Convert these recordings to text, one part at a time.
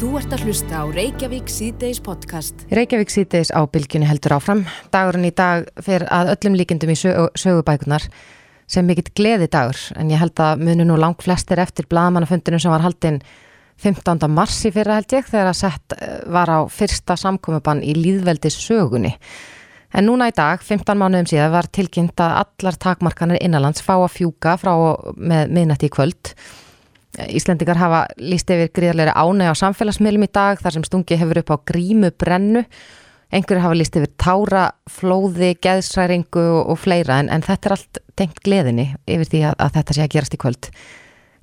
Þú ert að hlusta á Reykjavík síðdeis podcast. Reykjavík síðdeis á bylginni heldur áfram. Dagurinn í dag fer að öllum líkendum í sög sögubækunar sem mikill gleði dagur en ég held að munu nú langt flestir eftir blagamannafundinu sem var haldinn 15. marsi fyrir held ég þegar að sett eh, var á fyrsta samkomiðbann í líðveldis sögunni. En núna í dag, 15 mánuðum síðan, var tilkynnt að allar takmarkanir innanlands fá að fjúka frá með minnætti í kvöld Íslendingar hafa líst yfir gríðarlega ánæg á samfélagsmiðlum í dag þar sem stungi hefur upp á grímu brennu einhverju hafa líst yfir tára, flóði, geðsræringu og, fleira en, en þetta er allt tengt gleðinni yfir því að, að þetta sé að gerast í kvöld.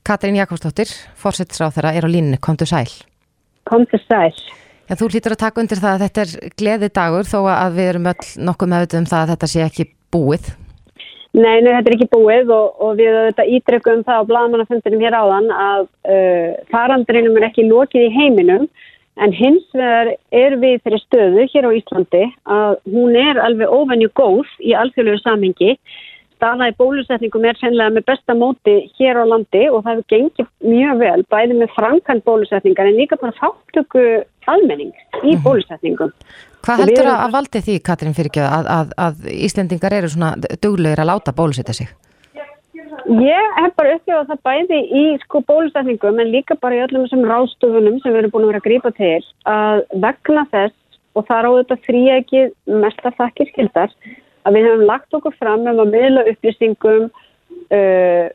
Katrín Jakobsdóttir, fórsettisráð þeirra er á línu, kom til sæl. Kom til sæl. Já, þú hlýtur að taka undir það að þetta er gleði dagur þó að við erum öll nokkuð meðut um það að þetta sé ekki búið Nei, nei, þetta er ekki búið og, og við auðvitað ítryggum það á blagamannafundinum hér áðan að uh, farandrinum er ekki lokið í heiminum en hins vegar er við fyrir stöðu hér á Íslandi að hún er alveg ofennju góð í alþjóðlegu samhengi. Staða í bólusetningum er sennilega með besta móti hér á landi og það hefur gengið mjög vel bæði með framkvæmt bólusetningar en líka bara fáttöku almenning í mhm. bólusetningum. Hvað heldur að, að valdi því, Katrín Fyrirkjöð, að, að, að Íslendingar eru svona duglegir að láta bólusetja sig? Ég hef bara upplifað það bæði í sko bólusetningum en líka bara í öllum þessum rástofunum sem við erum búin að vera að grípa til að vegna þess og það ráður þetta ekki mest að þakkir skildar að við hefum lagt okkur fram um að miðla upplýsingum, uh,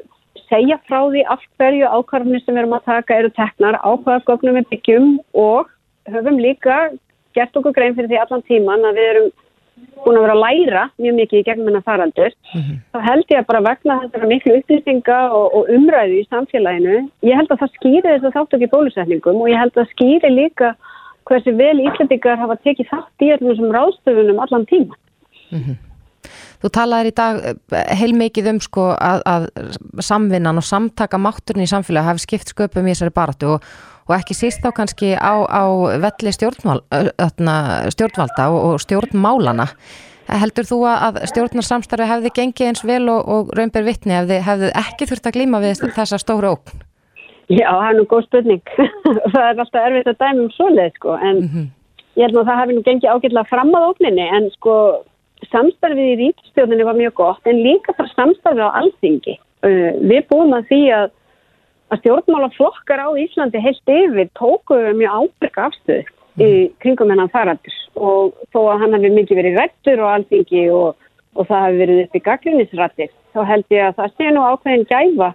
segja frá því af hverju ákvarðinu sem við erum að taka eru teknar, ákvarða gögnum við byggjum og höfum líka gert okkur grein fyrir því allan tíman að við erum búin að vera að læra mjög mikið í gegnum hennar faraldur mm -hmm. þá held ég að bara vegna þessara miklu upplýsinga og, og umræðu í samfélaginu ég held að það skýri þess að þátt okkur bólusetningum og ég held að skýri líka hversi vel Íslandingar hafa tekið þátt í sem ráðstöfunum allan tíma mm -hmm. Þú talaður í dag eh, heilmikið um sko að, að samvinnan og samtaka mátturinn í samfélagi hafi skipt sköpum í þessari baratu og og ekki síst þá kannski á, á velli stjórnval, stjórnvalda og, og stjórnmálana. Heldur þú að stjórnarsamstarfi hefði gengið eins vel og, og raunber vittni ef þið hefðu ekki þurft að glíma við þessa stóru ókn? Já, það er nú góð spurning. það er alltaf erfitt að dæma um svoleið sko en mm -hmm. ég held nú að það hefði nú gengið ágjörlega fram að ókninni en sko samstarfið í rítstjórnini var mjög gott en líka bara samstarfið á alþingi. Uh, við búum að því að að stjórnmálaflokkar á Íslandi heilt yfir tóku mjög ábyrga afstöð í mhm. kringum hennan farandur og þó að hann hefði mikið verið rættur og alþingi og, og það hefði verið upp í gaglunisrættir þá held ég að það sé nú ákveðin gæfa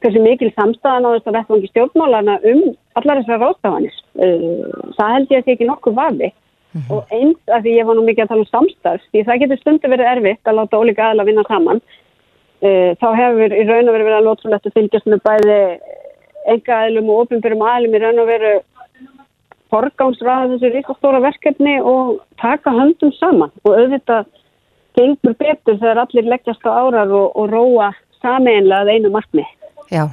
hversu mikil samstæðan á þess að vettvangi stjórnmálana um allar þessar rástafanir. Uh, það held ég að það ekki nokkuð vafi mm -hmm. og eins að því ég var nú mikið að tala um samstarf því það getur stundu verið erfitt að láta ólíka aðla vinna saman. Uh, þá hefur í raun og verið verið að lótsulegt að fylgjast með bæði enga aðlum og ofinbjörnum aðlum í raun og veru forgámsraða þessu ríkastóra verkefni og taka höndum saman og auðvitað gengur betur þegar allir leggjast á árar og, og róa sameinlega einu markmi. Já,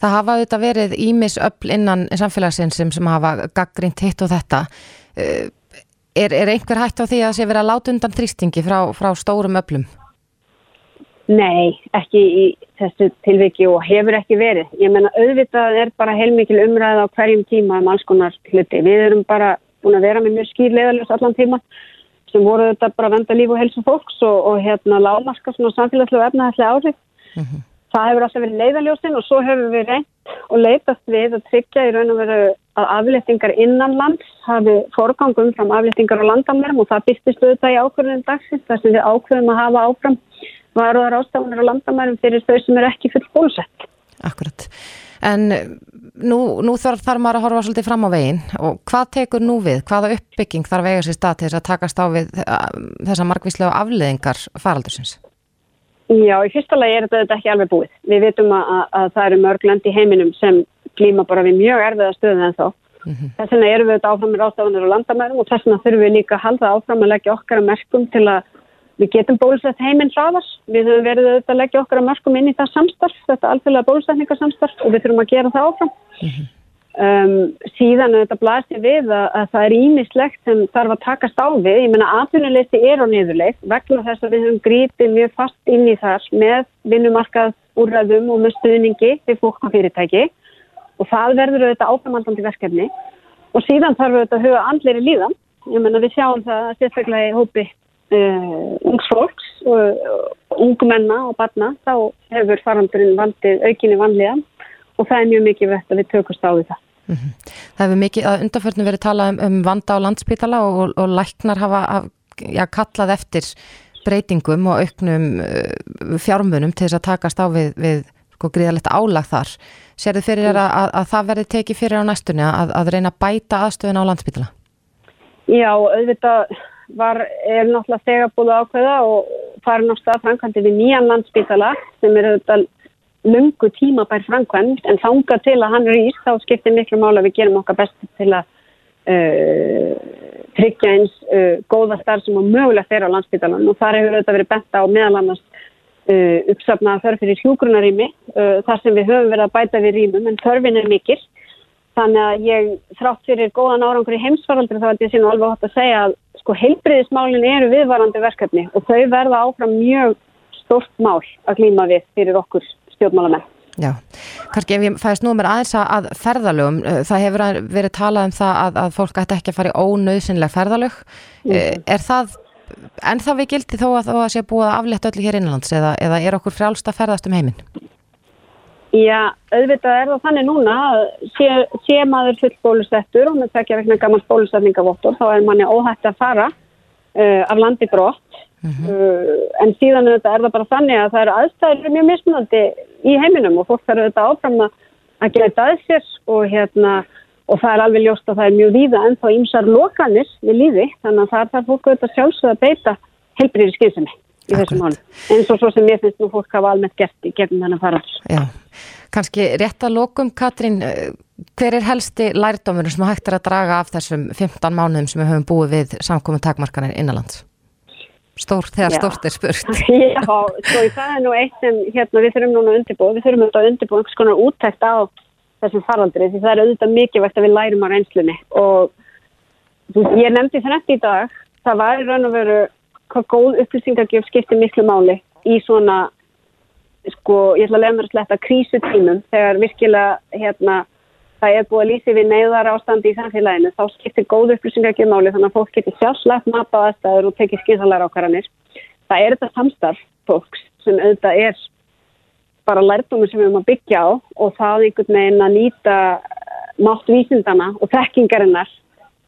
það hafa auðvitað verið ímis öll innan samfélagsins sem, sem hafa gaggrínt hitt og þetta. Eh, er, er einhver hægt á því að sé verið að láta undan þrýstingi frá, frá stórum öllum? Nei, ekki í þessu tilviki og hefur ekki verið. Ég menna auðvitað er bara heilmikil umræð á hverjum tíma um alls konar hluti. Við erum bara búin að vera með mjög skýr leðaljós allan tíma sem voru þetta bara að venda líf og helsu fólks og, og hérna lámarska svona samfélagslega efnaðallega áhrif. Mm -hmm. Það hefur alltaf verið leiðaljósin og svo hefur við reynt og leitast við að tryggja í raun og veru að aflettingar innan lands hafi forgangum fram aflettingar á landamærum og það byrstist auðvitað í ákvörðin dagsins þar sem við ákvörðum að hafa áfram varuðar ástafanir á landamærum fyrir þau sem er ekki full bólusett. Akkurat. En nú, nú þarf, þarf maður að horfa svolítið fram á veginn og hvað tekur nú við? Hvaða uppbygging þarf vega sér stað til þess að takast á við þessa margvíslega afleðingar faraldursins? Já, í fyrsta lagi er þetta ekki alveg búið. Við veitum að, að, að það eru mörg land í heiminum sem klíma bara við mjög erfiða stöðu en þá. Mm -hmm. Þess vegna erum við þetta áfram með ástafanir á landamærum og þess vegna þurfum við líka að halda áfram að leggja okkar að merkum til að Við getum bólusett heiminn hraðar, við höfum verið auðvitað að leggja okkar að mörgum inn í það samstarf, þetta alþjóðlega bólusetningarsamstarf og við þurfum að gera það áfram. Mm -hmm. um, síðan auðvitað blæsti við að, að það er ímislegt sem þarf að takast á við. Ég menna atvinnuleysi er á niðurleik vegna þess að við höfum grítið mjög fast inn í þar með vinnumarkað úrræðum og með stuðningi við fólk og fyrirtæki og það verður auðvitað áframaldandi verkefni. Og síðan þarf við að huga andlir í líðan. Ég menna við sjáum það að sérstaklega í hópi uh, ungs fólks og ungmenna og barna. Þá hefur farandurinn valdið aukinni vanlíðan. Og það er mjög mikið vett að við tökumst á því það. Mm -hmm. Það hefur mikið að undarförnum verið talað um, um vanda á landspítala og, og læknar hafa ja, kallað eftir breytingum og auknum uh, fjármunum til þess að takast á við, við sko, gríðalegt álag þar. Sér þið fyrir að, að, að það verði tekið fyrir á næstunni að, að reyna að bæta aðstöðun á landsbytala? Já, auðvitað var, er náttúrulega þegar búið ákveða og farin á stað framkvæmdi við nýjan landsbytala sem er auðvitað lungu tímabær framkvæmd en þanga til að hann rýst þá skiptir miklu mála við gerum okkar best til að uh, tryggja eins uh, góða starf sem á mögulegt er á landsbytalan og þar hefur auðvitað verið bent á meðal annars uh, uppsafnaða þörf fyrir hjúgrunarými uh, þar sem við höfum verið að bæta við rýmum en þörfin er mikil þannig að ég þrátt fyrir góðan árangur í heimsvaraldri þá held ég sín alveg hótt að segja að sko heilbriðismálin eru viðvarandi verkefni og þau verða áfram mjög stort mál að glýma við fyrir okkur stjórnmálamenn. Já, kannski ef ég fæðist nú mér aðeins að ferðalögum, eh, það hefur verið talað um það að, að fólk ætti ekki að fara í ónauðsynleg ferðalög, mm. er það en það við gildi þó að það sé búið að aflétta öllu hér innanlands eða, eða er okkur frjálst að ferðast um heiminn? Já, auðvitað er það þannig núna að sé, sé maður full bólusettur og með tvekja vegna gammalt bólusetningavottur þá er manni óhætti að fara uh, af landi brott Uh -huh. uh, en síðan er það bara þannig að það eru aðstæður mjög mismunandi í heiminum og fólk þarf auðvitað áfram að gera þetta að sér og, hérna, og það er alveg ljóst að það er mjög víða en þá ímsar lokanir við lífi þannig að það er það fólk auðvitað sjálfsögða að beita heilbriðir skilsemi í þessum málum eins og svo sem ég finnst nú fólk hafa almennt gert í gegnum þennan farans. Já, kannski rétt að lokum Katrín, eh, hver er helsti lærdómur sem hægt er að draga af þessum 15 mánuðum sem við höfum búið við samkominn takmarkanir innanlands? Stór þegar stórt er spurt. Já, sko það er nú eitt sem hérna, við þurfum núna að undirbúa, við þurfum að undirbúa einhvers konar úttækt á þessum faraldri því það er auðvitað mikilvægt að við lærum á reynslunni og ég nefndi þetta í dag, það var í raun og veru hvað góð upplýsingargjöf skiptir miklu máli í svona sko, ég ætla að lega mér að sletta krísutímum þegar virkilega hérna það er búið að lýsi við neyðar ástandi í samfélaginu, þá skiptir góð upplýsingar ekki máli þannig að fólk getur sjálfslægt mata á aðstæður og tekið skynsalara ákvarðanir. Það er þetta samstarf fólks sem auðvitað er bara lærdomur sem við erum að byggja á og það einhvern veginn að nýta mátt vísindana og þekkingarinnar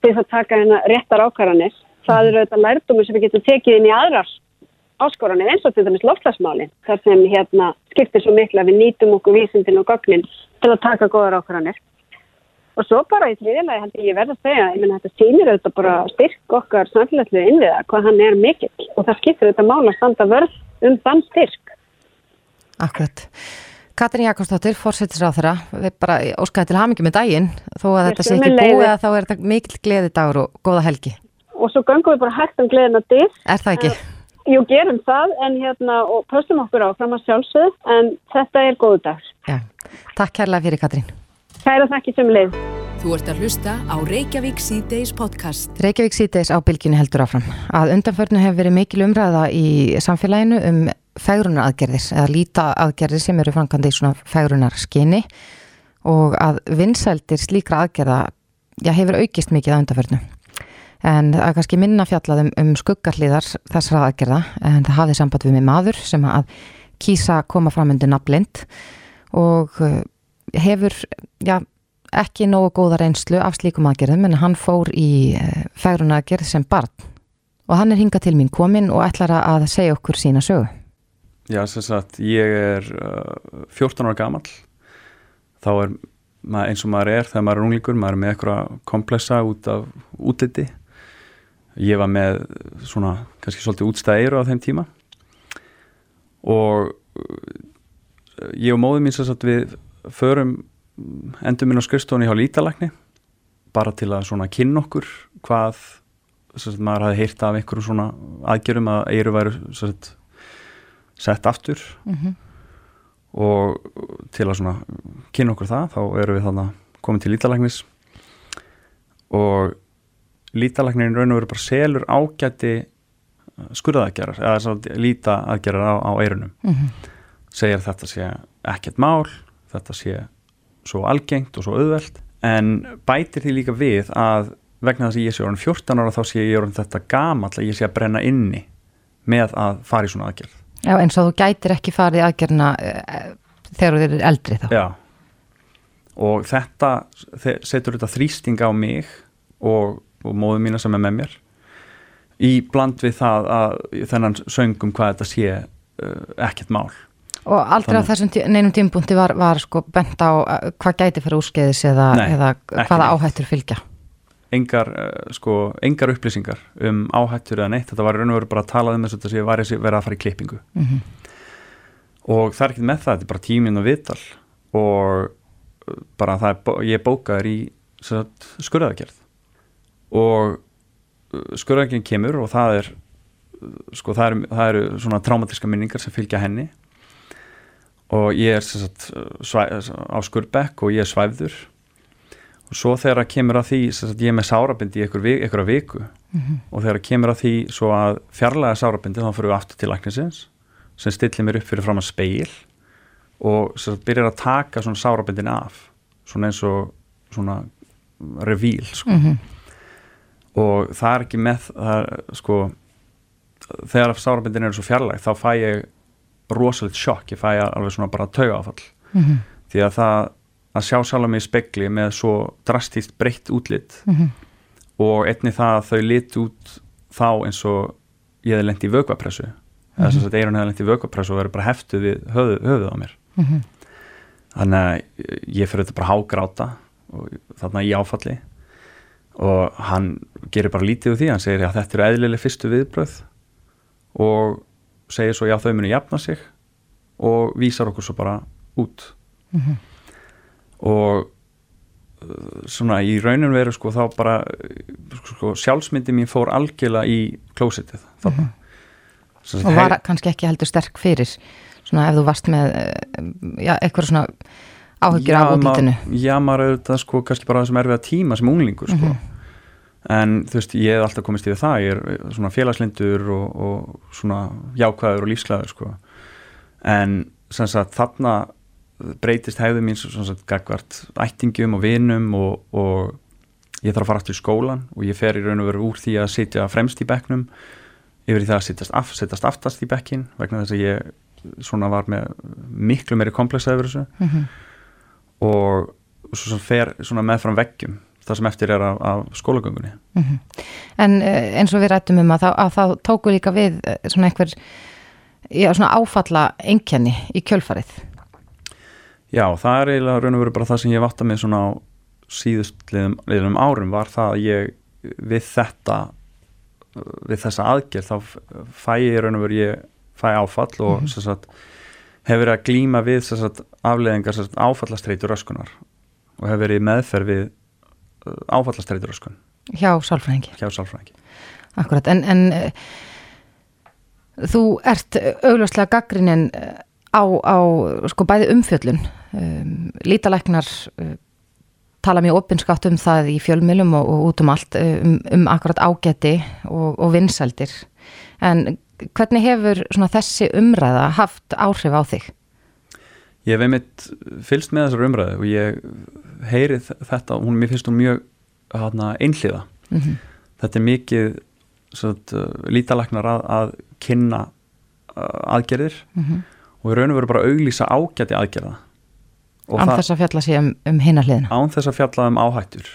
til að taka hérna réttar ákvarðanir. Það eru auðvitað lærdomur sem við getum tekið inn í aðrar áskoranir eins og til dæmis loftlagsmálinn þar sem hérna skiptir svo miklu að við nýtum okkur vísindin og gögnin til að taka góðar ákvarðanir. Og svo bara í þriðilegi held ég verða að segja, ég menna þetta sýnir auðvitað bara styrk okkar samfélagslega innviða hvað hann er mikill og það skiptir auðvitað mála að standa vörð um þann styrk. Akkurat. Katrin Jakobsdóttir, fórsettisráð þeirra, við bara óskaði til hamingi með daginn, þó að þetta sé ekki búið að þá er þetta mikill gleði dagur og góða helgi. Og svo gangum við bara hægt um gleðina til. Er það ekki? Jú, gerum það en hérna og postum okkur á fram að sjálfsög en þetta er góðu dags. Já, takk kærlega fyrir Katrin. Kæra þakki sem leið. Þú ert að hlusta á Reykjavík C-Days podcast. Reykjavík C-Days á bylginu heldur áfram. Að undanförnu hefur verið mikil umræða í samfélaginu um fægrunar aðgerðir eða líta aðgerðir sem eru framkvæmdi í svona fægrunar skinni og að vinsældir slíkra aðgerða já, hefur aukist mikið að undanförnu. En það er kannski minna fjallaðum um skuggarliðar þessara aðgerða en það hafði samband við mig maður sem að kýsa koma fram undir naflind og hefur já, ekki nógu góða reynslu af slíkum aðgerðum en hann fór í eh, færuna aðgerð sem barn og hann er hingað til mín komin og ætlar að segja okkur sína sögu. Já, sem sagt, ég er uh, 14 ára gammal þá er maður, eins og maður er þegar maður er unglingur, maður er með eitthvað komplexa út af útliti. Ég var með svona kannski svolítið útstæðir á þeim tíma. Og ég og móðum mín sem sagt við förum endur minn á skrifstónu hjá lítalagni bara til að svona kynna okkur hvað sagt, maður hafi heyrt af einhverjum svona aðgjörum að eiru væru sagt, sett aftur mm -hmm. og til að svona kynna okkur það þá eru við þannig komið til lítalagnis og lítalagnin raun og veru bara selur ágæti skurðaðgerðar eða líta aðgerðar á, á eirunum mm -hmm. segir þetta sé ekkert mál þetta sé svo algengt og svo auðvelt en bætir því líka við að vegna þess að ég sé orðin 14 ára þá sé ég orðin þetta gamall að ég sé að brenna inni með að fara í svona aðgerð Já, eins og þú gætir ekki farið í aðgerðina uh, þegar þú eru eldri þá. Já, og þetta þe- setur þetta þrýsting á mig og, og móðu mína sem er með mér í bland við það að þennan söngum hvað þetta sé uh, ekkert mál Og aldrei Þannig- á þessum neinum tímpunkti var, var sko bent á hvað gæti fyrir úrskeiðis eða, eða hvaða áhættur fylgja. Engar, uh, sko, engar upplýsingar um áhættur eða neitt. Þetta var raun og veru bara að tala um þess að sé væri að vera að fara í klippingu. Mm og það er ekkert með það, þetta er bara tíminn og viðtal og uh, bara það er, ég bókaður í skurðaðgerð. Og skurðaðgerðin kemur og það er sko það eru, það eru svona traumatíska minningar sem fylgja henni. Og ég er sagt, svæ, á skurðbekk og ég er svæfður svo þegar það kemur að því sagt, ég er með sárabindi í einhver, vi- einhverja viku og þegar það kemur að því svo að fjarlæga sárabindi þá fyrir við aftur til læknisins sem stillir mér upp fyrir fram að speil og sagt, byrjar að taka svona sárabindin af svona eins og svona revíl sko. -hmm. og það er ekki með það sko þegar sárabindin eru svo fjarlæg þá fæ ég rosalegt sjokk ég fæ alveg svona bara tauga áfall Mhm. því að það að sjá mig í spekli með svo drastíst breytt útlit. Mhm. og einni það að þau lit út þá eins og ég hefði lent í vökvapressu. Eða þess að eirun hefði lent í vökvapressu og verið bara heftu við höfuð, höfuð á mér. Mhm. þannig að ég fyrir þetta bara hágráta og þarna í áfalli. Og hann gerir bara lítið úr því, hann segir að þetta eru eðlileg fyrstu viðbröð og segir svo já þau munu jafna sig. Og vísar okkur svo bara út. Mhm. Og uh, svona í raunin veru sko þá bara sko, sjálfsmyndi mín fór algjörlega í klósitið Sem sagt, Og hei- var kannski ekki heldur sterk fyrir svona ef þú varst með uh, já, eitthvað svona áhyggjur af útlitinu. Já, maður auðvitað sko kannski bara þessum erfiða tíma sem unglingur sko. Mhm. en þú veist, ég hef alltaf komist yfir það ég er svona félagslindur og, og svona jákvæður og lífsglæður sko. en sem sagt þarna breytist hefði mín sem sagt gagvart ættingum og vinum og, og ég þarf að fara aftur í skólan og ég fer í raun og veru úr því að sitja fremst í bekknum yfir í það að sittast, af, sittast aftast í bekkin vegna þess að ég svona var með miklu meiri komplexa yfir þessu Mhm. og svo sem fer svona meðfram veggjum það sem eftir er af, af skólagöngunni Mhm. En uh, eins og við rættum um að þá, að þá tóku líka við uh, svona einhver já, svona áfalla einkenni í kjölfarið. Já, það er eiginlega raun og veru bara það sem ég vatta með svona á síðust liðum, liðum árum var það að ég við þetta við þessa aðgerð þá fæ ég raun og veru ég fæ áfall og mm -hmm. sagt, hefur verið að glíma við sagt, afleðingar sagt, áfallastreitur öskunar og hefur verið meðferð við áfallastreitur öskun Hjá sálfræðingi. hjá sálfræðingi Akkurat, en, en uh, þú ert augljóslega gaggrinin á, á sko bæði umfjöllun um, lítalæknar uh, tala mjög opinskátt um það í fjölmilum og, og út um allt um, um akkurat ágæti og, og vinsældir en hvernig hefur svona þessi umræða haft áhrif á þig? Ég hef einmitt fylst með þessar umræðu og ég heyri þetta, hún, mér finnst hún mjög einhliða. Mm -hmm. Þetta er mikið sagt, lítalagnar að, að kynna uh, aðgerðir Mm -hmm. Og í raun og veru bara auglýsa ágæti aðgerða. Án þess að fjalla sig um, um hinna hliðina. án þess að fjalla um áhættur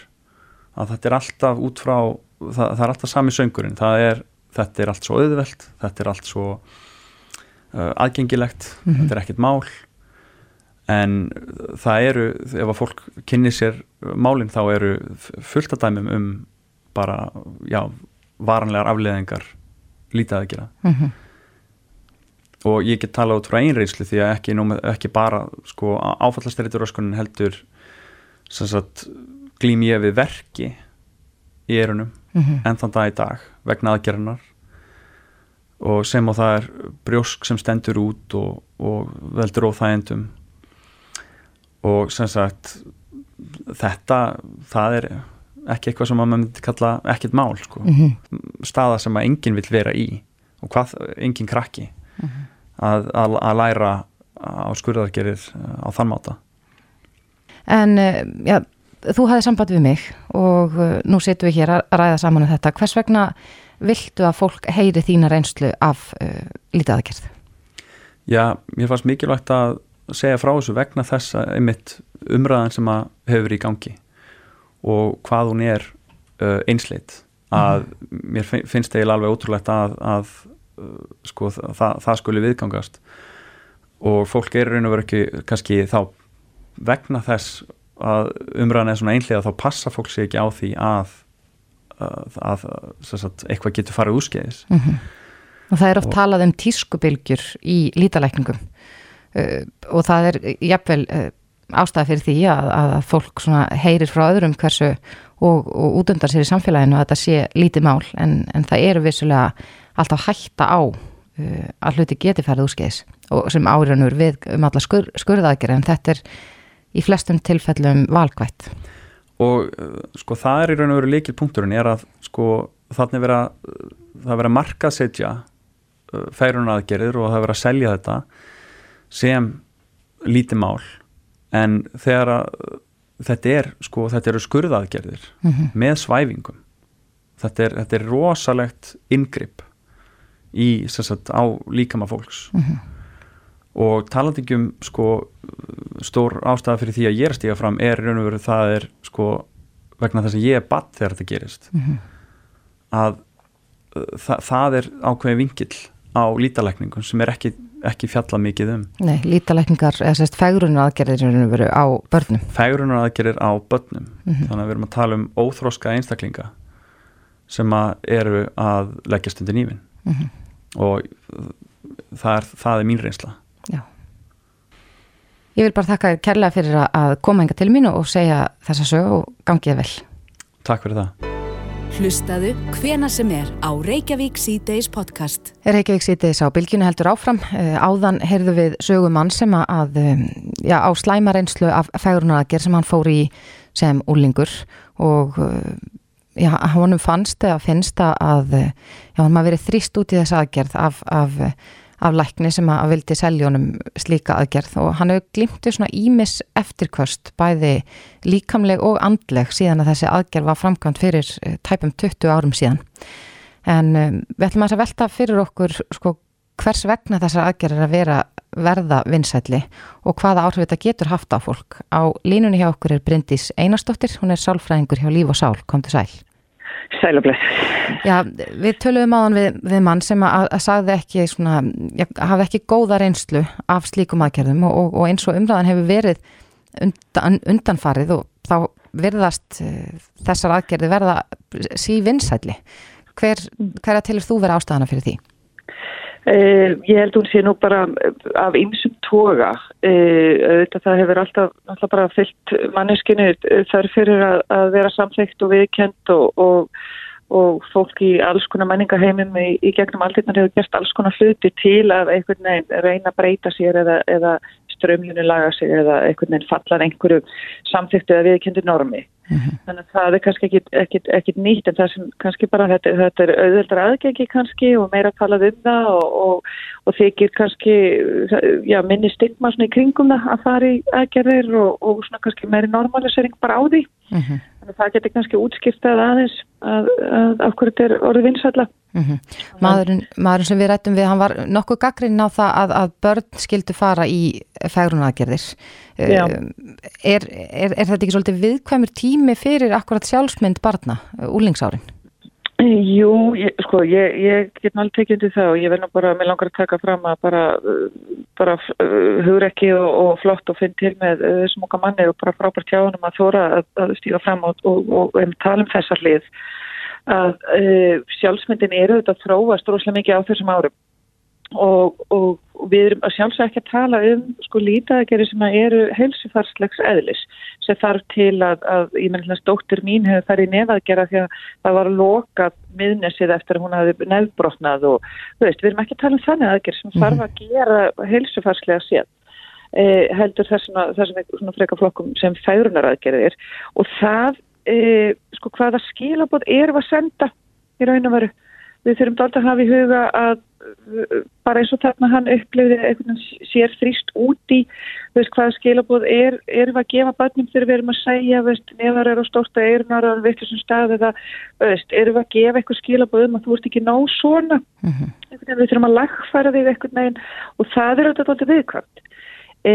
að þetta er alltaf út frá það, það er alltaf sami söngurinn er, þetta er allt svo auðvelt þetta er allt svo uh, aðgengilegt, Mhm. þetta er ekkert mál en það eru, ef að fólk kynni sér málinn þá eru fullt að dæmum um bara, já, varanlegar afleðingar lítið að gera Mm -hmm. Og ég get tala út frá einreyslu því að ekki, númer, ekki bara sko, áfallastreitur öskunin heldur sagt glým ég við verki í erunum Mhm. enn þann dag í dag vegna aðgerðanar og sem og það er brjósk sem stendur út og, og veldur óþægendum og sem sagt þetta, það er ekki eitthvað sem maður myndi kalla ekkert mál sko. Mm staða sem að enginn vil vera í og hvað, enginn krakki að, að, að læra á skurðargerir á þann máta En uh, já, þú hafið samband við mig og uh, nú setjum við hér að ræða saman um þetta. Hvers vegna viltu að fólk heyri þína reynslu af uh, lítið aðgerð? Já, mér fannst mikilvægt að segja frá þessu vegna þess að einmitt umræðan sem að hefur í gangi og hvað hún er uh, einsleitt að mm. mér finnst eiginlega alveg ótrúlegt að, að sko, það, það skuli viðgangast. Og fólk er raun og veru ekki kannski þá vegna þess að umræðan er svona einlega þá passa fólk sér ekki á því að, að, að sagt, eitthvað getur farið úrskeiðis. Mm -hmm. og það er oft og, talað um tískubilgjur í lítalækningum. Uh, og það er jafnvel uh, ástæði fyrir því að, að fólk heyrir frá öðrum hversu og, og útundar sér í samfélaginu að þetta sé lítið mál en, en það eru vissulega alltaf hætta á uh, að hluti geti farið úrskeiðis og sem áriðanur við um alla skur, skurðaðgerð en þetta er í flestum tilfellum valkvætt. Og uh, sko það er í raun og veru líkil punkturinn er að sko þannig vera það vera markaðsetja uh, færunaðgerðir og það vera að selja þetta sem lítið mál en þegar að uh, þetta er sko þetta eru skurðaðgerðir mm -hmm. með svæfingum þetta er, þetta er rosalegt ingripp í sagt, á líkama fólks mm -hmm og talandingjum sko stór ástæða fyrir því að ég er stíga fram er raun og veru það er sko vegna þess að ég er badd þegar þetta gerist mm -hmm. að uh, þa það er ákveði vingill á lítalækningum sem er ekki, ekki fjalla mikið um Nei, lítalækningar, eða sérst fægrunar aðgerðir á börnum Fægrunar aðgerðir á börnum mm -hmm. þannig að við erum að tala um óþróska einstaklinga sem að eru að leggja stundin ífin mm -hmm. og það er, það er mín reynsla Já. Ég vil bara þakka kærlega fyrir að koma enga til mín og segja þessa sög og gangið vel. Takk fyrir það. Hlustaðu hvena sem er á Reykjavík C-Days podcast. Reykjavík C-Days á bylginu heldur áfram. Eh, áðan heyrðu við sögumann sem að, eh, já, á slæmareynslu af fægrunaraðger sem hann fór í sem úrlingur og eh, já, honum fannst eða finnst að, já, hann maður verið þrýst út í þess aðgerð af, af af lækni sem að vildi seljónum slíka aðgerð og hann hefur glimtið svona ímis eftirkvöst bæði líkamleg og andleg síðan að þessi aðgerð var framkvæmt fyrir eh, tæpum 20 árum síðan en um, við ætlum að velta fyrir okkur sko, hvers vegna þessar aðgerð er að vera verða vinsætli og hvaða áhrif þetta getur haft á fólk. Á línunni hjá okkur er Bryndís Einarstóttir, hún er sálfræðingur hjá Líf og Sál, kom til sæl. Já, við töluðum á hann við, við mann sem að, að sagði ekki svona, hafði ekki góða reynslu af slíkum aðgerðum og, og, og eins og umræðan hefur verið undan, undanfarið og þá verðast uh, þessar aðgerði verða sí vinsætli. Hver, hver að tilur þú vera ástæðana fyrir því? Uh, ég held hún sé nú bara af ymsum toga uh, það hefur alltaf, alltaf bara fyllt manneskinu þar fyrir að, að vera samþygt og viðkend og, og, og fólk í alls konar menningaheimum í, í gegnum aldrei hefur gert alls konar hluti til að einhvern veginn reyna að breyta sér eða, eða strömjunu laga sig eða einhvern veginn fallar einhverju samþyktu eða viðkendi normi. Mm -hmm. Þannig að það er kannski ekkit nýtt en það sem kannski bara þetta, þetta er auðvöldra aðgengi kannski og meira talað um það og, og, og þykir kannski já, minni stigma í kringum það að fara í aðgerðir og, og svona kannski meiri normalisering bara á því. Mm -hmm. Það getur kannski útskiptað aðeins að, að af hverju þetta er orðið vinsætla. Mm -hmm. maðurinn, maðurinn sem við rættum við, hann var nokkuð gaggrinn á það að, að börn skildu fara í fægrunaðgerðir. Um, er, er, er þetta ekki svolítið viðkvæmur tími fyrir akkurat sjálfsmynd barna, úlingsárin? Jú, ég, sko, ég, ég get náttúrulega tekið undir það og ég verð nú bara, mér langar að taka fram að bara, bara uh, hugur ekki og, og flott og finn til með uh, okkar manni og bara frábært hjá hann að þóra að, að stíga fram og, og, og tala um þessar lið að uh, sjálfsmyndin eru þetta þróast rosalega mikið á þessum árum og, og, og við erum að sjálfsög ekki að tala um sko lítaðegeri sem eru helsufarslegs eðlis sem þarf til að, að ég menn að stóttir mín hefur farið nefaðgera því að það var lokað miðnesið eftir að hún hafi nefnbrotnað og veist, við erum ekki að tala um þannig aðgerð sem þarf að gera helsufarslega sér eh, heldur þessum þessum freka flokkum sem færunar aðgerðir og það eh, sko hvaða skilabóð eru að senda í raun og veru við þurfum dálta að hafa í huga að bara eins og þarna hann upplifði eitthvað sér þrýst út í veist hvaða skilabóð er erum við að gefa börnum þegar við erum að segja veist nefnar er á stórta eirnar á vittlisum stað eða veist erum við að gefa eitthvað skilabóð um að þú ert ekki ná svona mm -hmm. við þurfum að lagfæra þig eitthvað neginn og það er auðvitað alltaf viðkvæmt e,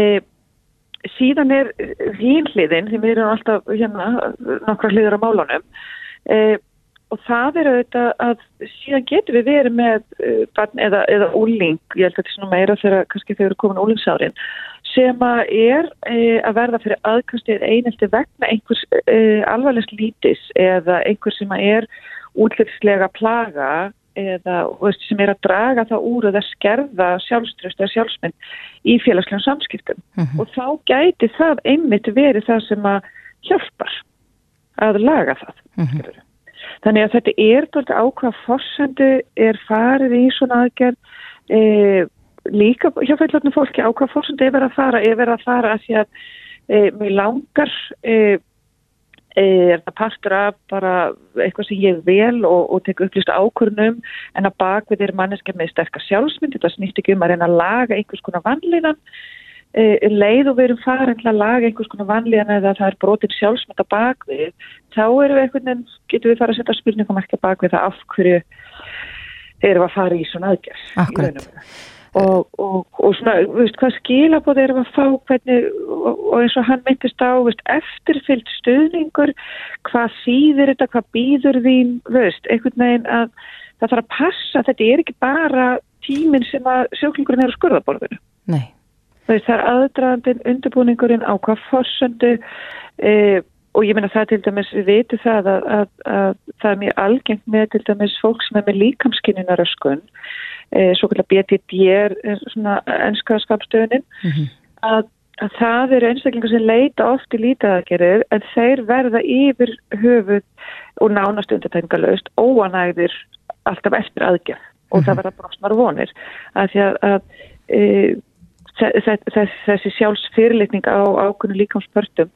síðan er hínliðin því við erum alltaf hérna nokkra hliður á málunum e, og það er auðvitað að síðan getur við verið með uh, barn eða, eða úling, ég held að þetta er svona meira þegar kannski þau eru komin úlingsárin sem að er e, að verða fyrir aðkastið einelti vegna einhvers e, alvarlegs lítis eða einhvers sem að er útlýfslega plaga eða veist, sem er að draga það úr eða skerða sjálfströst eða sjálfsmynd í félagslegum samskiptum mm -hmm. og þá gæti það einmitt verið það sem að hjálpar að laga það mm -hmm. Þannig að þetta er doldið ákvað fórsendu er farið í svona aðgerð. E, líka hjá fællotnum fólki ákvað fórsendu er verið að fara, er verið að fara að því að e, mér langar e, e, er það partur af bara eitthvað sem ég vel og, og tek upplýst ákvörnum en að bakvið er manneskja með sterkar sjálfsmynd, þetta snýst ekki um að reyna að laga einhvers konar vanlíðan leið og við erum farin til að laga einhvers konar vanlíðan eða það er brotin sjálfsmynda bakvið, þá erum við einhvern veginn, getum við fara að setja spurningum ekki bakvið það af hverju erum við að fara í svona aðgerð. Akkurat. Og, og, og svona, veist, hvað skilabóð erum við að fá hvernig, og, og eins og hann myndist á, veist, eftirfyllt stuðningur, hvað síður þetta, hvað býður þín, veist, einhvern veginn að það þarf að passa, þetta er ekki bara tíminn sem að sjóklingurinn er á skurðaborðinu. Nei. Það er aðdraðandin, undirbúningurinn á hvað fórsöndu e, og ég menna það til dæmis, við veitum það að, að, að það er mjög algengt með til dæmis fólk sem er með líkamskinninaröskun, e, svo kallar BTD er svona ennskaðskapstöðunin, mm -hmm. að, að það eru einstaklingar sem leita oft í lítaðagerir en þeir verða yfir höfuð og nánast undirtækningalöst óanægðir alltaf eftir aðgerð og mm -hmm. það verða brosnar vonir að því að e, þessi sjálfsfyrirlitning á ákunni líkamspörtum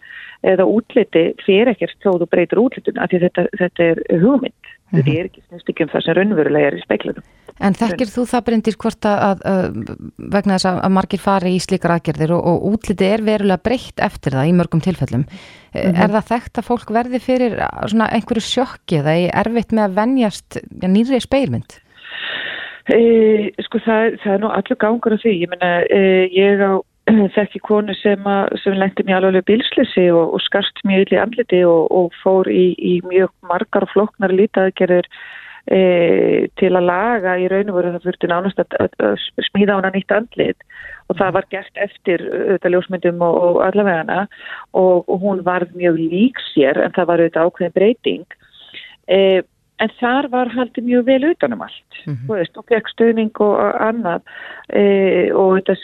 eða útliti fyrir ekkert þó þú breytir útlitun af því þetta, þetta er hugmynd mm -hmm. þetta er ekki snúst ekki um það sem raunverulega er í speiklunum. En þekkir þú það brendir hvort að, að, að vegna þess að margir fari í slíkar aðgerðir og, og útliti er verulega breytt eftir það í mörgum tilfellum. Mm -hmm. Er það þekkt að fólk verði fyrir einhverju sjokki eða er erfitt með að venjast ja, nýri speilmynd? E, sko það, það er nú allur gangur af því, ég menna e, ég á þekki konu sem, sem lendi mjög alveg bilslisi og, og skarst mjög yll í andliti og, og fór í, í mjög margar og flokknar lítaðgerðir e, til að laga í raun og veru það fyrir nánast að, að, að smíða hana nýtt andlit. Og það var gert eftir auðvitað ljósmyndum og, og allavegana. Og hún var mjög lík sér en það var auðvitað ákveðin breyting. Og en þar var haldið mjög vel utanum allt mm -hmm. veist, og fekk stöðning og annað. E, og þetta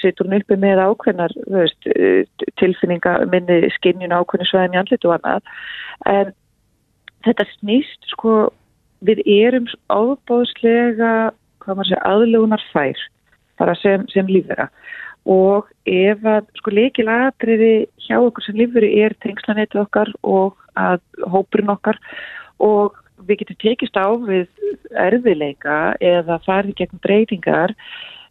sittur hún uppi með ákveðnar veist, e, tilfinninga minni skinnjun ákveðinu sveðin í andlit og annað. En þetta snýst sko við erum ábóðslega hvað maður segja aðlugunar fær bara sem, sem lífvera. Og ef að sko leikilatriði hjá okkur sem lífveri er tengslanetið okkar og að hópurinn okkar og við getum tekist á við erfiðleika eða farið gegn breytingar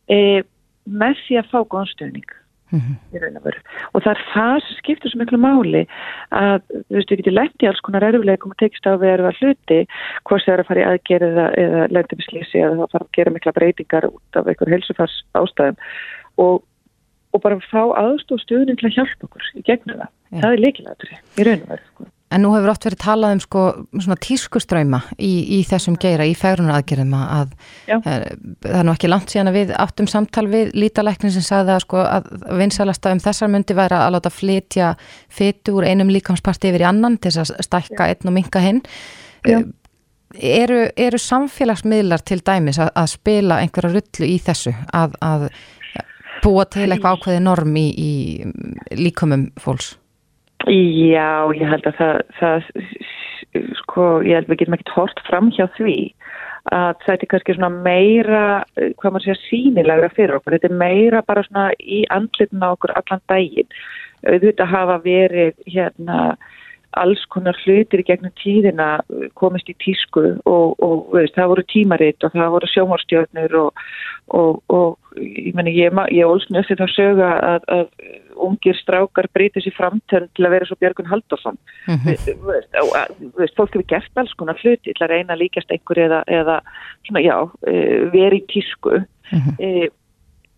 e, með því að fá góðstöðning mm -hmm. og það er það sem skiptur svo miklu máli að við getum lendi alls konar erfiðleikum og tekist á við erfa hluti hvort það er að fara í aðgerð eða, eða lendi með slísi eða það fara að gera mikla breytingar út af einhver helsufars ástæðum og, og bara fá aðstóð stuðning til að hjálpa okkur í gegnum það. Ja. Það er leikilætri í raun og verð. Sko. En nú hefur oft verið talað um sko svona tískuströyma í, í þessum geira, í fægrunaraðgerðum að er, eh, það er nú ekki langt síðan að við áttum samtal við lítalæknin sem sagði að sko að vinsalasta um þessar myndi væri að láta flytja fytu úr einum líkamsparti yfir í annan til þess að stækka Já. einn og minka hinn. Já. Eh, eru, eru samfélagsmiðlar til dæmis að, að spila einhverja rullu í þessu að, að búa til eitthvað ákveði norm í, í líkumum fólks? Já, ég held að það, það sko, ég held að við getum ekkert hort fram hjá því að þetta er kannski svona meira, hvað maður segja, sínilegra fyrir okkur. Þetta er meira bara svona í andlitna okkur allan daginn. Auðvitað hafa verið hérna alls konar hlutir gegnum tíðina komist í tísku og, og veist, það voru tímaritt og það voru sjómórstjörnur og, og, og ég menna ég, ég ólsnöð því þá sögða að, að ungir strákar breytið sér framtönn til að vera svo Björgun Haldursson mm -hmm. veist, veist, fólk hefur gert alls konar hluti til að reyna líkast einhver eða, eða svona, já, e, verið í tísku mm -hmm.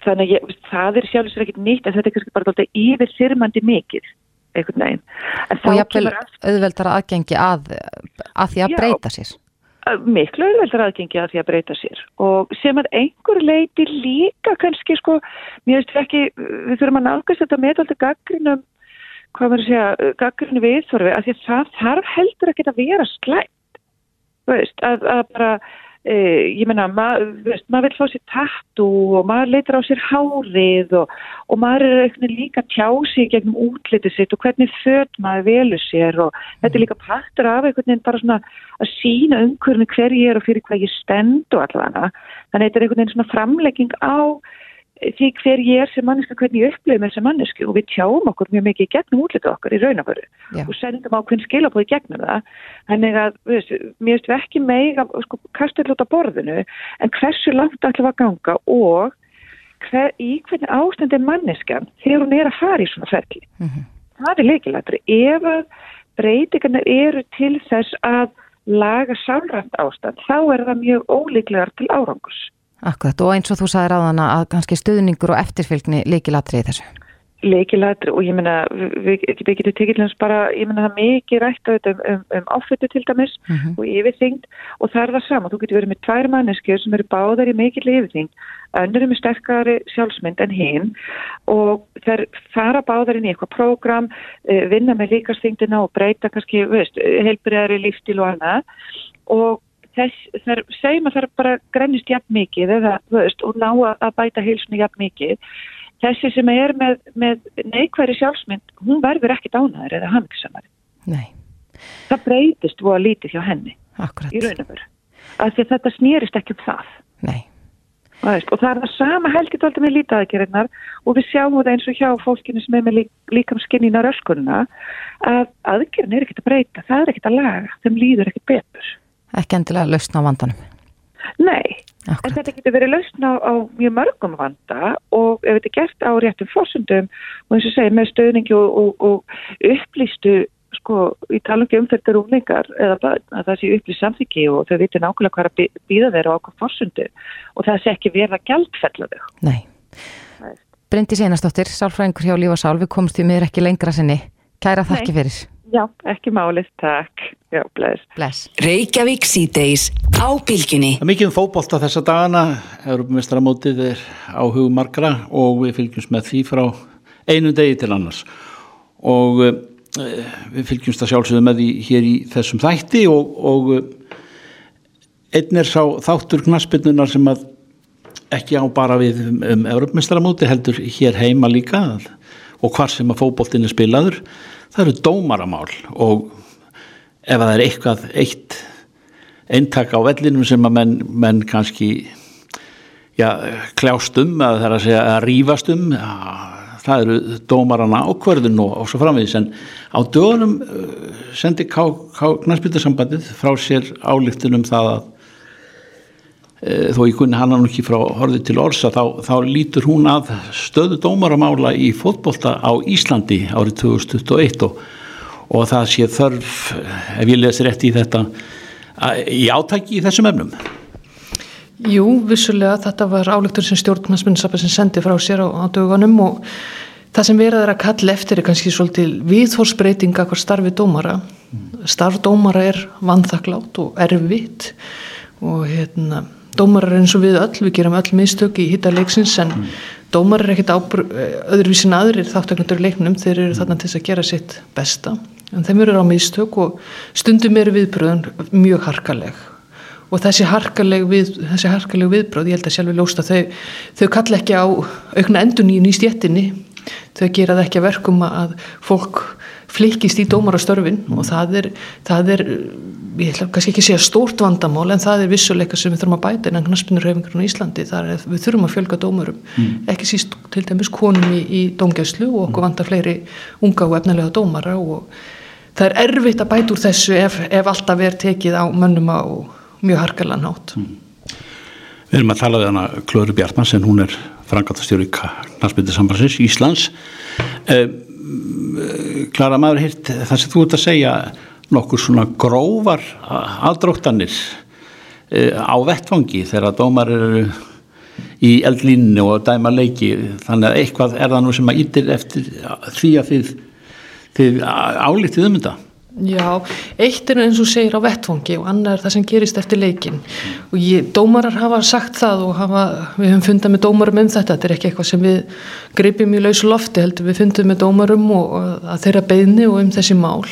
þannig að ég, það er sjálfsvegar ekkert nýtt en þetta er kannski bara yfir sirmandi mikið einhvern veginn. Og jafnvel auðveldar aðgengi að, að því að já, breyta sér? Miklu auðveldar aðgengi að því að breyta sér og sem að einhver leiti líka kannski sko, mér veist ekki, við þurfum að nálgast þetta með alltaf gaggrinum, hvað maður segja, gaggrinum viðþorfi, að því að það þarf heldur að vera slæmt, veist, að, að bara Uh, ég menna, maður ma vil fá sér tattu og maður leitur á sér hárið og, og maður er eitthvað líka tjási gegnum útlitið sitt og hvernig född maður velur sér og mm. þetta er líka partur af eitthvað bara svona að sína umhverfni hver ég er og fyrir hvað ég stend og allavega þannig þetta er eitthvað svona framlegging á því hver ég er sem manneska, hvernig ég með þessa mannesku og við tjáum okkur mjög mikið gegnum útlita okkar í raunaföru og sendum á hvern skilabóði gegnum það. Þannig að, veist, mér veist við ekki meira, sko, kastu alltaf borðinu en hversu langt ætlum að ganga og hver, í hvernig ástand er manneskan þegar hún er að fara í svona ferli? Mm -hmm. það er leikilættri, ef að breytingarna eru til þess að laga sálrænt ástand, þá er það mjög ólíklegar til árangus Akkurat og eins og þú sagði ráðana að kannski stuðningur og eftirfylgni leikilatrið þessu. Leikilatri og ég menna við, við getum hans bara, ég menna það mikið rætt á þetta um, um, um áflyttu til dæmis mm -hmm. og yfirþyngd og það er það sama, þú getur verið með tvær manneskjur sem eru báðar í mikill yfirþyngd, önnur með sterkari sjálfsmynd en hinn og þær fara báðar inn í eitthvað prógram, eh, vinna með líkasþyngdina og breyta kannski, veist, heilbriðari lífstíl og annað og þess, þar segjum að það bara grennist jafn mikið eða, veist, og ná að bæta heilsunni jafn mikið. Þessi sem er með, með neikværi sjálfsmynd hún verður ekki dánaður eða hangsamari Nei. það breytist og að lítið hjá henni Akkurat. í raun og veru. Af því að þetta snýrist ekki um það. Nei. Og það er það sama helgit alltaf með lítaðagjörðnar og við sjáum það eins og hjá fólkinu sem er með líkamskinninar öskunna að aðgjörðin er ekkert að breyta, það er ekkert að laga þeim líður ekkert betur ekki endilega lausna á vandanum. Nei, Akkurat. en þetta getur verið lausna á, á mjög mörgum vanda og ef þetta er gert á réttum fórsundum og eins og segir með stöðningi og, og, og upplýstu sko í talungi um þetta rúlingar eða að það sé upplýst samþyggi og þau viti nákvæmlega hvað að býða þeirra á okkur fórsundu og það sé ekki verða gældfella þau. Nei. Bryndi Seinastóttir, sálfræðingur hjá Lífa Sál, við komst í miður ekki lengra sinni. Kæra þakki fyrir. Já, ekki málið, takk. Já, bless. bless. Reykjavík síðdeis á bylginni. Það er mikið um fókbólta þessa dagana, Europamestramótið er á hugmarkra og við fylgjumst með því frá einu degi til annars. Og uh, við fylgjumst að sjálfsögðu með því hér í þessum þætti og, og uh, einn er sá þáttur knaspinnunar sem að ekki á bara við um, um Europamestramóti heldur hér heima líka og hvar sem að fókbóltin er spilaður það eru dómaramál og ef það er eitthvað eitt eintak á vellinum sem að menn, menn kannski já, kljást um að það er að segja að rýfast um já, það eru dómarana ákverðin og, og svo framvegis. En á dögunum uh, sendi knarspildarsambandið frá sér álíktunum það að þó ég kunni hann ekki frá horfið til orsa þá, þá lítur hún að stöðu dómaramála í fótbolta á Íslandi árið 2021 og, og það sé þörf ef ég lesi rétt í þetta í átæki í þessum efnum. Jú, vissulega þetta var álöktur sem stjórnarnsmyndsapar sem sendi frá sér á, á dögunum og það sem verður að kalla eftir er kannski svolítið viðhórsbreytinga hvað starfið dómara. Starf dómara er vanþaklátt og erfitt og hérna dómarar eins og við öll, við gerum öll mistök í hitta leiksins en mm. dómarar er ekkert öðruvísin aðrir þáttaklandur leiknum, þeir eru þarna til að gera sitt besta, en þeim eru á mistök og stundum eru viðbröðun mjög harkaleg. Og þessi harkaleg, við, þessi harkaleg viðbröð, ég held að sjálfur lósta þau, þau kalla ekki á aukna enduníun í stjettinni þau gera það ekki að verkum að fólk flikist í dómarastörfin og það er, það er ég ætla kannski ekki að segja stórt vandamál en það er vissuleika sem við þurfum að bæta innan knaspinurhauðingarinn í Íslandi þar er við þurfum að fjölga dómurum mm. ekki síst til dæmis konum í, í dómgæslu og okkur mm. vantar fleiri unga og efnilega dómara og það er erfitt að bæta úr þessu ef, ef alltaf er tekið á mönnum á mjög harkalega nátt. Mm. Við erum að tala við hana Klöru Bjartmann en hún er frangatastjóri knallspildi sambansins Íslands. Eh, Klara maður hirt það sem þú ert að segja nokkur svona grófar aðdróttanir eh, á vettfangi þegar dómar eru í eldlínni og dæma leiki. Þannig að eitthvað er það nú sem að ítir eftir því að þið, þið álítið um þetta Já, eitt er eins og segir á vettfangi og annar er það sem gerist eftir leikin og ég, dómarar hafa sagt það og hafa, við höfum fundað með dómarum um þetta, þetta er ekki eitthvað sem við greipum í lausu lofti heldur, við fundum með dómarum og, og að þeirra beðni og um þessi mál.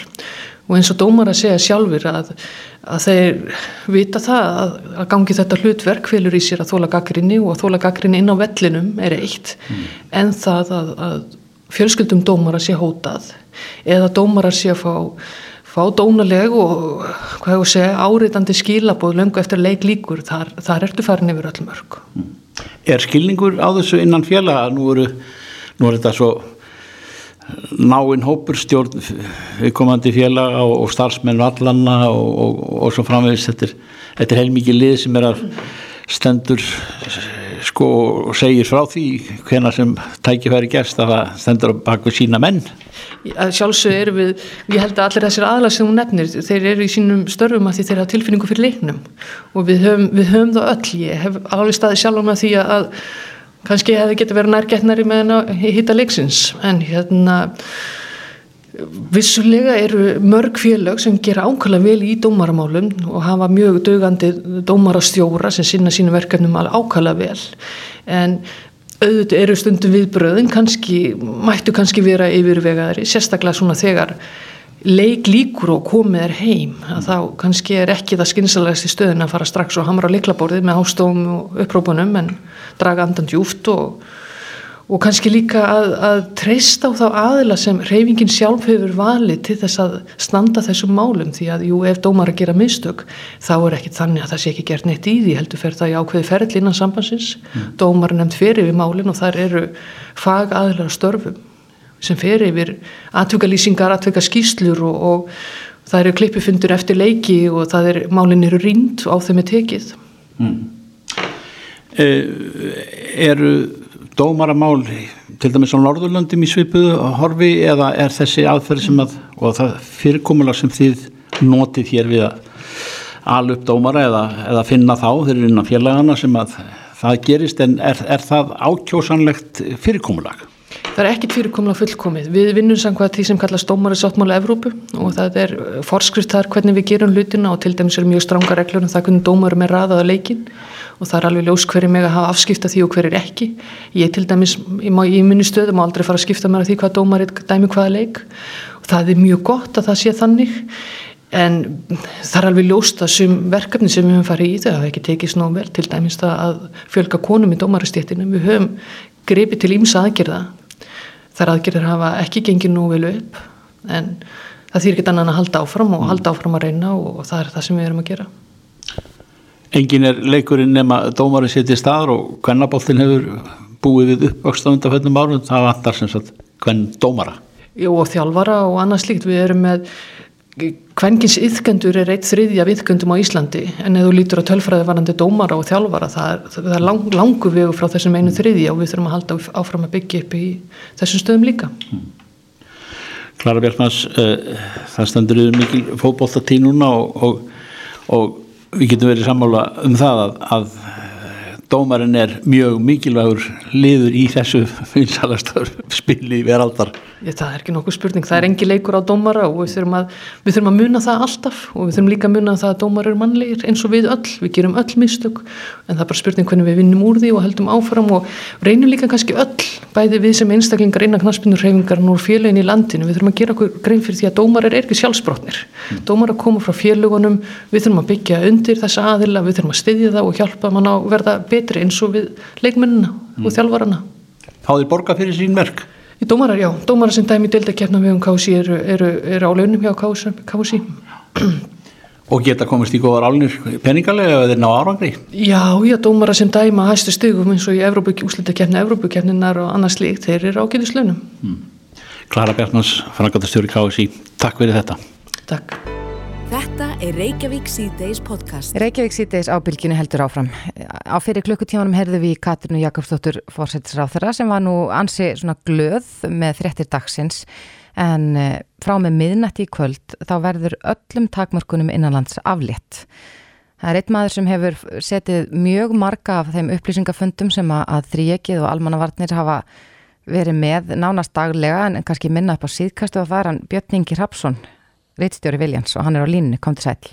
Og eins og dómarar segja sjálfur að, að þeir vita það að, að gangi þetta hlutverk fylgur í sér að þóla gaggrinni og að þóla gaggrinni inn á vellinum er eitt. Mm. en það að, að fjölskyldum dómarar sé hótað eða dómarar sé að fá fá dónaleg og hvað ég segja áreitandi skilabóð löngu eftir leik líkur, þar, þar ertu farin yfir öll mörg. Er skilningur á þessu innan fjalla? Nú eru nú er þetta svo náinn hópur stjórn viðkomandi fjalla og, og starfsmenn vallanna og, og, og svo framvegis þetta er, er heilmikið lið sem er að stendur sko og segir frá því hvena sem tækifæri gerst að það stendur bak við sína menn. Sjálfsög eru við, ég held að allir þessir aðlæg sem hún nefnir, þeir eru í sínum störfum að því þeir hafa tilfinningu fyrir leiknum. Og við höfum, við höfum það öll, ég hef alveg staðið sjálf með því að kannski hefði getið verið nærgetnari með að hitta leiksins. En hérna vissulega eru mörg félög sem gera ákvæmlega vel í dómaramálum og hafa mjög dögandi dómarastjóra sem sinna sínum verkefnum ákvæmlega vel. En auðvitað eru stundum viðbröðin kannski, mættu kannski vera yfirvegaðari, sérstaklega svona þegar leik líkur og komið er heim að þá kannski er ekki það skynnsalegast í stöðin að fara strax og hamra á liklaborðið með ástofum og upprópunum en draga andan djúft og og kannski líka að, að treysta á þá aðila sem reyfingin sjálf hefur valið til þess að standa þessum málum því að jú ef dómar að gera mistök þá er ekki þannig að það sé ekki gert neitt í því heldur fer það í ákveði ferðl innan sambansins mm. dómar nefnt fyrir við málin og þar eru fag aðilar störfum sem fer yfir aðtökalýsingar, aðtökaskýslur og, og það eru klippifundur eftir leiki og það er málin eru rínd og á þeim er tekið mm. e, Eru dómaramál til dæmis á Norðurlöndum í svipuðu horfi eða er þessi aðferð sem að og það fyrirkomulag sem þið notið hér við að alveg upp dómara eða, eða finna þá þeir eru innan félagana sem að það gerist en er, er það ákjósanlegt fyrirkomulag? Það er ekkit fyrirkomulega fullkomið. Við vinnum samkvæmt því sem kallast dómari sáttmála Evrópu og það er forskrift þar hvernig við gerum hlutina og til dæmis er mjög stranga reglur um það hvernig dómarum er raðað á leikin og það er alveg ljós hverju meg að hafa afskipta því og hverju ekki. Ég til dæmis í, í minni stöðum má aldrei fara að skipta mér að því hvað dómar er dæmi hvaða leik og það er mjög gott að það sé þannig en það er alveg ljóst að sem verkefni sem við höfum farið í þau hafa ekki tekið snó vel til dæmis það að fjölga konum í dómarastéttinu. Við höfum grepið til ímsa aðgerða. Þar aðgerðir hafa ekki gengið nú vel upp en það þýr ekki annan að halda áfram og halda áfram að reyna og það er það sem við erum að gera. Engin er leikurinn nema dómarinn setið staður og hvernabóltin hefur búið við uppvöxt á undanföldum árum, það vantar sem sagt hvern dómara. Jú og þjálfara og annað slíkt, við erum með hvenkins yðgöndur er eitt þriðja yðgöndum á Íslandi en ef þú lítur á tölfræði varandi dómara og þjálfara það er, það er lang, langu vegu frá þessum einu þriðja og við þurfum að halda áfram að byggja upp í þessum stöðum líka. Klara Björnmans, uh, það standur yfir mikil fókbóltatí núna og, og, og við getum verið sammála um það að, að dómarinn er mjög mikilvægur liður í þessu vinsalastar spili veraldar. Ég, það er ekki nokkuð spurning, það er engi leikur á dómara og við þurfum, að, við þurfum að muna það alltaf og við þurfum líka að muna það að dómar eru mannlegir eins og við öll, við gerum öll mistök en það er bara spurning hvernig við vinnum úr því og heldum áfram og reynum líka kannski öll bæði við sem einstaklingar innan knaspinur reyfingar nú félagin í landinu, við þurfum að gera okkur grein fyrir því að dómar er ekki sjálfsbrotnir mm. dómar að koma frá félagunum, við þurfum að byggja undir þessa aðila, við þurfum að styðja það og hjálpa mann að verða betri eins og við leikmennina mm. og þjálfarana Háðir borga fyrir sín merk? Í dómarar, já, dómarar sem dæmi deildakefna við um kási eru, eru, eru á launum hjá kási Og geta komist í góðar álnir peningalega eða þeir ná árangri? Já, já, dómarar sem dæma hæstu stugum eins og í úslutakefni, Evrópukefninar og annars líkt, þeir eru ágæðis launum mm. Klara Bjartmans, frangatastjóri KSI Takk fyrir þetta Takk Þetta er Reykjavík C-Days podcast. Reykjavík síðdeis ábylginu heldur áfram. Á fyrir klukkutímanum herðu við Katrinu Jakobsdóttur fórsættisráþara sem var nú ansi svona glöð með þrettir dagsins en eh, frá með miðnætti í kvöld þá verður öllum takmörkunum innanlands aflétt. Það er einn maður sem hefur setið mjög marga af þeim upplýsingafundum sem að þríekið og almannavarnir hafa verið með nánast daglega en kannski minna upp á síðkastu og það er hann Björn Ingi Rapsson Ritstjóri Viljans og hann er á línni, kom til sæl.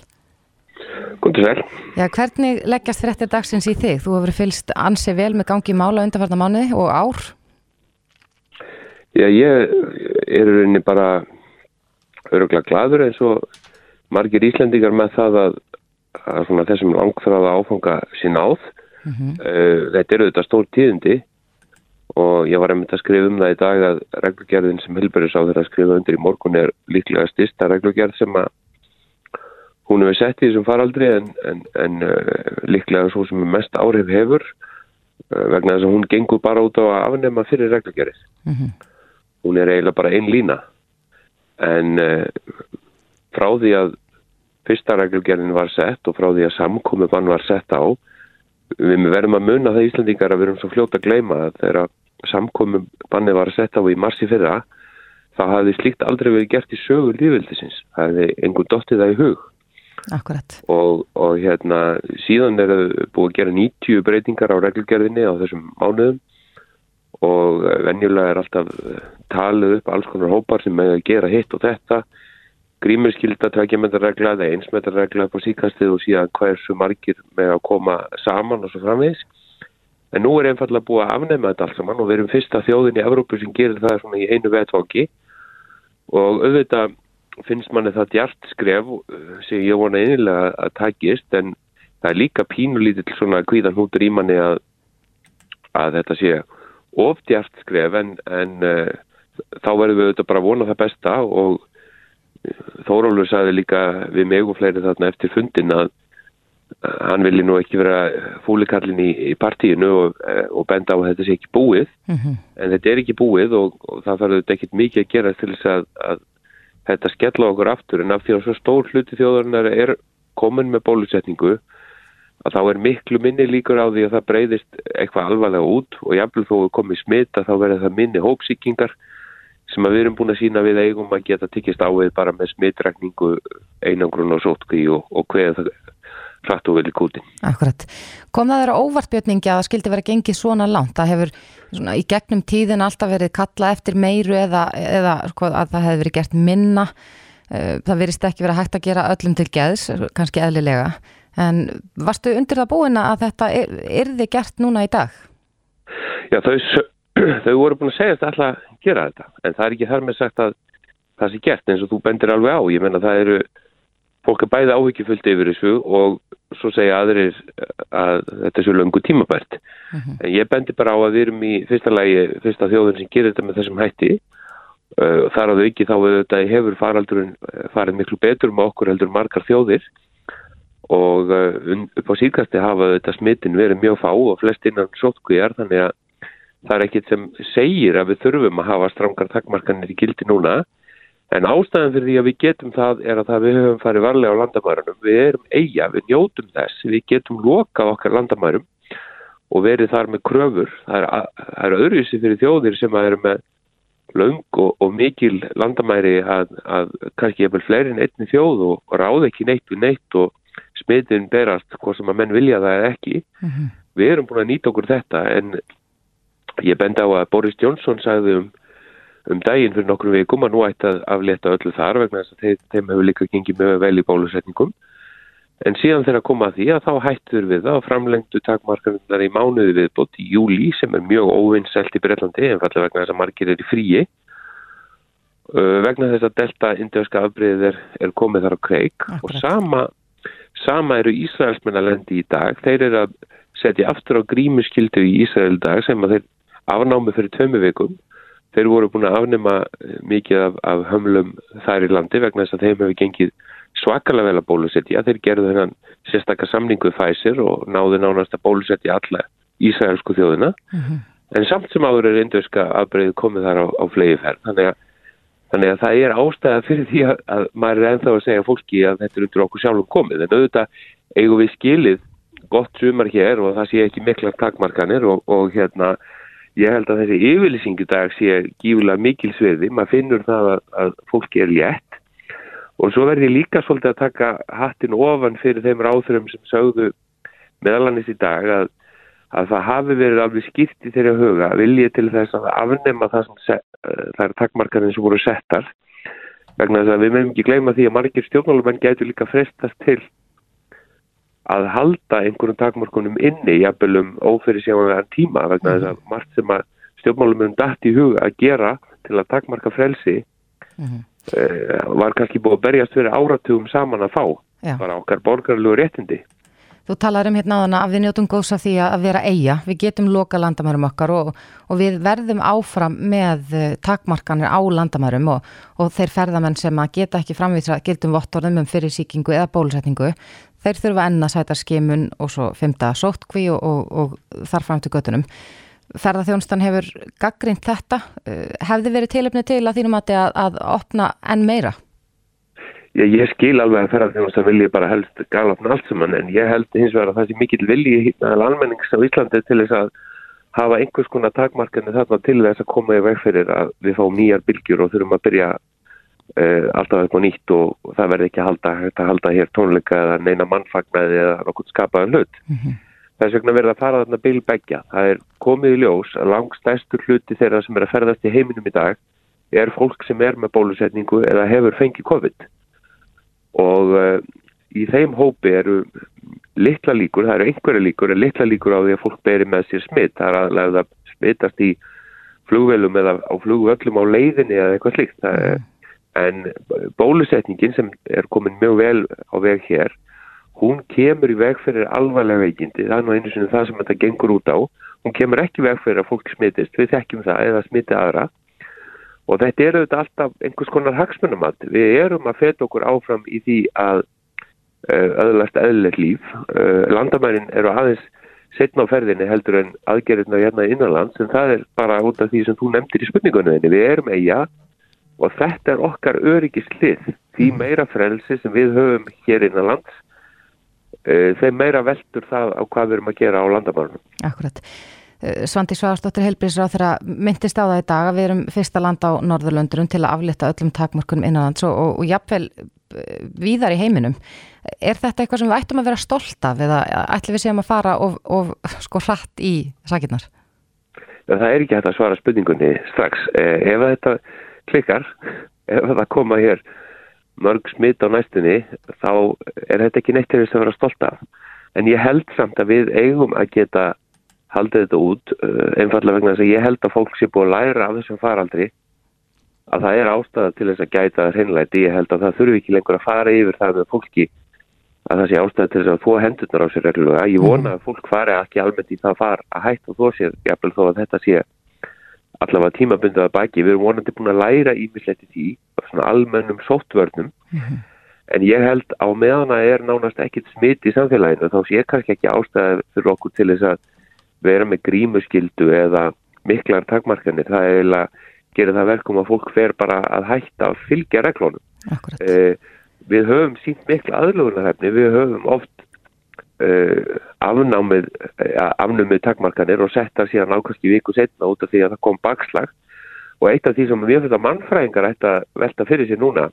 Kom til sæl. Já, hvernig leggjast þrettir dagsins í þig? Þú hefur fylst ansi vel með gangi í mála undanfarnar mánuði og ár? Já, ég er rauninni bara öruglega gladur eins og margir Íslandingar með það að, að þessum langþráða áfanga sín áð. Mm -hmm. Þetta eru þetta stór tíðindi og ég var einmitt að skrifa um það í dag að reglugjörðin sem Hilbergs á þeirra að skrifa undir í morgun er líklega styrsta reglugjörð sem að hún hefur sett í þessum faraldri en, en, en uh, líklega svo sem mest áhrif hefur uh, vegna þess að hún gengur bara út á að afnema fyrir reglugjörðis. Mm -hmm. Hún er eiginlega bara einn lína en uh, frá því að fyrsta reglugjörðin var sett og frá því að samkomi bann var sett á við verðum að munna það Íslandingar að við erum svo fljóta að gleyma að þegar samkomum banni var að setja á í marsi fyrra þá hafði slíkt aldrei verið gert í sögur lífveldisins. Það hefði einhvern dottið það í hug. Og, og hérna síðan er það búið að gera 90 breytingar á reglgerðinni á þessum mánuðum og venjulega er alltaf talið upp alls konar hópar sem með að gera hitt og þetta grímurskylda tveikjametarregla eða einsmetarregla upp á síkastið og síðan hversu margir með að koma saman og svo framvegis. En nú er einfallega búið að afnema þetta allt saman og við erum fyrsta þjóðin í Evrópu sem gerir það svona í einu vetvangi og auðvitað finnst manni það djart skref sem ég vona einilega að takist en það er líka pínulítill svona kvíðan hútur í manni að, að þetta sé ofdjart skref en, en uh, þá verðum við auðvitað bara að vona það besta og Þórólur sagði líka við mig og fleiri þarna eftir fundin að hann vilji nú ekki vera fúlikallin í, í partíinu og, og benda á að þetta sé ekki búið. Mm -hmm. en þetta er ekki búið og, og það þetta ekkit mikið að gera til þess að, að þetta skella okkur aftur. En af því að svo stór hluti þjóðarinnar er komin með bólusetningu að þá er miklu minni líkur á því að það breyðist eitthvað alvarlega út og jafnvel þó að komið smita þá verður það minni hópsíkingar sem við erum búin að sína við eigum að geta tiggist á við bara með smitrækningu einangrun og sótkví og, og hveða það hratt og vel í kútin. Akkurat. Kom það þeirra óvartbjörningi að það skildi vera gengið svona langt? Það hefur svona, í gegnum tíðin alltaf verið kalla eftir meiru eða, eða sko, að það hefur verið gert minna. Eh, það verist ekki verið hægt að gera öllum til geðs, kannski eðlilega. En varstu undir það búin að þetta þið gert núna í dag? Já, þau, þau voru búin að segja þetta alltaf að gera þetta. En það er ekki þar með sagt að það sé gert eins og þú bendir alveg á. Ég menna það eru fólk er bæði áhyggjufullt yfir þessu og svo segja aðrir að þetta er svo löngu tímabært. Uh mhm. -huh. En ég bendi bara á að við erum í fyrsta lagi, fyrsta þjóðun sem gerir þetta með þessum hætti og þar að auki þá þetta hefur faraldurinn uh, farið miklu betur með okkur heldur margar þjóðir og upp á síkasti hafa þetta smittin verið mjög fá og flest innan sótkvíjar þannig að það er ekkit sem segir að við þurfum að hafa strangar takkmarkanir í gildi núna En ástæðan fyrir því að við getum það er að það við höfum farið varlega á landamærunum. Við erum eiga, við njótum þess, við getum lokað okkar landamærum og verið þar með kröfur. Það er, er öðruvísi fyrir þjóðir sem að eru með laung og, og mikil landamæri að, að kannski hefur fleiri en einni þjóð og, og ráð ekki neitt við neitt og smitin berast hvað sem að menn vilja það ekki. Mm -hmm. Við erum búin að nýta okkur þetta en ég bend á að Boris Johnson sagði um um daginn fyrir nokkru vikum að nú ætti að afleta öllu þar vegna þess að þeim, þeim hefur líka gengið mjög vel í bólusetningum. En síðan þegar að koma að því að þá hættur við það og framlengtu takmarkarinnar í mánuði viðbót í júli sem er mjög óvinnselt í Breitlandi einfallega vegna þess að margir er í fríi. Vegna þess að delta indjöska afbreyðið er, er komið þar á kreik. Akkurat. og sama, sama eru Ísraelsmennalendi í dag. Þeir eru að setja aftur á grímuskildu í Ísrael dag sem að þeir afnámi fyrir tvömi vikum þeir voru búin að afnema eh, mikið af, af hömlum þær í landi vegna þess að þeim hefur gengið svakalega vel að bólusetja. Þeir gerðu þennan sérstakka samningu þæsir og náðu nánast að bólusetja alla Ísraelsku þjóðina. Mm -hmm. En samt sem áður er indurska afbreyð komið þar á, á flegi færð. Þannig Þannig að það er ástæða fyrir því að, að maður er ennþá að segja fólki að þetta er undir okkur sjálfum komið. En auðvitað eigum við skilið gott sumar hér og það sé ekki mikla takmarkanir og, og hérna ég held að þessi yfirlýsingu dag sé gífulega mikil sverði. Maður finnur það að, að fólki er létt og svo verður ég líka svolítið að taka hattin ofan fyrir þeim ráþurum sem sögðu meðalanis í dag að að það hafi verið alveg skýrt í þeirra huga viljið til þess að afnema það sem set, það er takkmarkarnir sem voru settar vegna þess að við meðum ekki gleyma því að margir stjórnmálumenn getur líka frestast til að halda einhvern takkmarkunum inni jafnvel um óferri sjáðan tíma vegna þess að margt sem að stjórnmálumenn dætt í huga að gera til að takkmarka frelsi mm -hmm. uh, var kannski búið að berjast fyrir áratugum saman að fá Já. bara okkar borgarlegu réttindi Þú talar um hérna á þann að við njótum góðs af því að vera eiga, við getum loka landamærum okkar og, og við verðum áfram með eh, takmarkanir á landamærum og, og þeir ferðamenn sem að geta ekki framvisa gildum vottorðum um fyrirsýkingu eða bólusetningu, þeir þurfa enna sæta skimun og svo fymta sótkví og, og þar fram til göttunum. Ferðarþjónustan hefur gaggrind þetta, eh, hefði verið tilöfni til að þínum að, að opna enn meira? Ég, ég skil alveg að ferðarþjóðast að vilja bara helst galafna allt saman en ég held hins vegar að það sé mikill vilji hérna almennings á Íslandi til þess að hafa einhvers konar takmarkandi þarna til þess að koma í veg fyrir að við fáum nýjar bylgjur og þurfum að byrja alltaf eitthvað nýtt og, það verði ekki að halda, að halda hér tónleika eða neina mannfagnaði eða okkur skapaðan hlut. Mm -hmm. Þess vegna verður að fara þarna bylbækja. Það er komið í ljós að langstæstur hluti þeirra sem er að ferðast í heiminum í dag er fólk sem er með bólusetningu eða hefur fengið COVID og uh, í þeim hópi eru litla líkur, það eru einhverja líkur en litla líkur á því að fólk beri með sér smitt, það er aðlega að smittast í flugvelum eða á flugvöllum á leiðinni eða eitthvað slikt mm. En bólusetningin sem er komin mjög vel á veg hér hún kemur í veg fyrir alvarlega veikindi, það er nú einu sinni það sem þetta gengur út á, hún kemur ekki veg fyrir að fólk smittist, við þekkjum það eða smitti aðra Og þetta eru þetta alltaf einhvers konar hagsmunumand. Við erum að feta okkur áfram í því að uh, öðlast eðlilegt líf. Uh, landamærin eru aðeins setna á ferðinni heldur en aðgerðina hérna innanlands en það er bara út af því sem þú nefndir í spurningunni. Við erum eiga og þetta er okkar öryggislið. Því mm. meira frelsi sem við höfum hér innanlands, uh, þeim meira veldur það á hvað við erum að gera á landamærunum. Akkurat. Eh, Svandi Svagastóttir Helbriðsráð þeirra myndist á það í dag að við erum fyrsta land á Norðurlöndurum til að aflita öllum takmörkunum innanlands og, og, og jafnvel eh, víðar í heiminum. Er þetta eitthvað sem við ættum að vera stolt af eða ætlum við séum að fara og, og sko hratt í sakirnar? Það er ekki hægt að svara spurningunni strax. Ef þetta klikkar, ef það koma hér mörg smitt á næstunni, þá er þetta ekki neitt til þess að vera stolt af. En ég held samt að við eigum að geta haldið þetta út uh, einfallega vegna þess að ég held að fólk sé búið að læra af þessum faraldri að það er ástæða til þess að gæta það hreinleiti, ég held að það þurfi ekki lengur að fara yfir það með fólki að það sé ástæða til þess að þó hendurnar á sér ég vona að fólk fari ekki almennt í það far að hætta þó sér jafnvel þó að þetta sé allavega tímabundið að baki, við erum vonandi búin að læra ímislegt í því, svona almennum sóttvörnum. Mm -hmm. en ég held á meðan að er nánast ekkit smitt í samfélaginu, þá sé kannski ekki ástæða fyrir okkur til þess að vera með grímuskildu eða miklar takmarkanir, það er eiginlega gerir það verkum að fólk fer bara að hætta að fylgja reglónum. Eh, við höfum sínt mikla aðlugunarhefni, við höfum oft afnámið, eh, afnumið takmarkanir og settar síðan ákvæmst í viku setna út af því að það kom bakslag og eitt af því sem við þetta mannfræðingar ætti að velta fyrir sér núna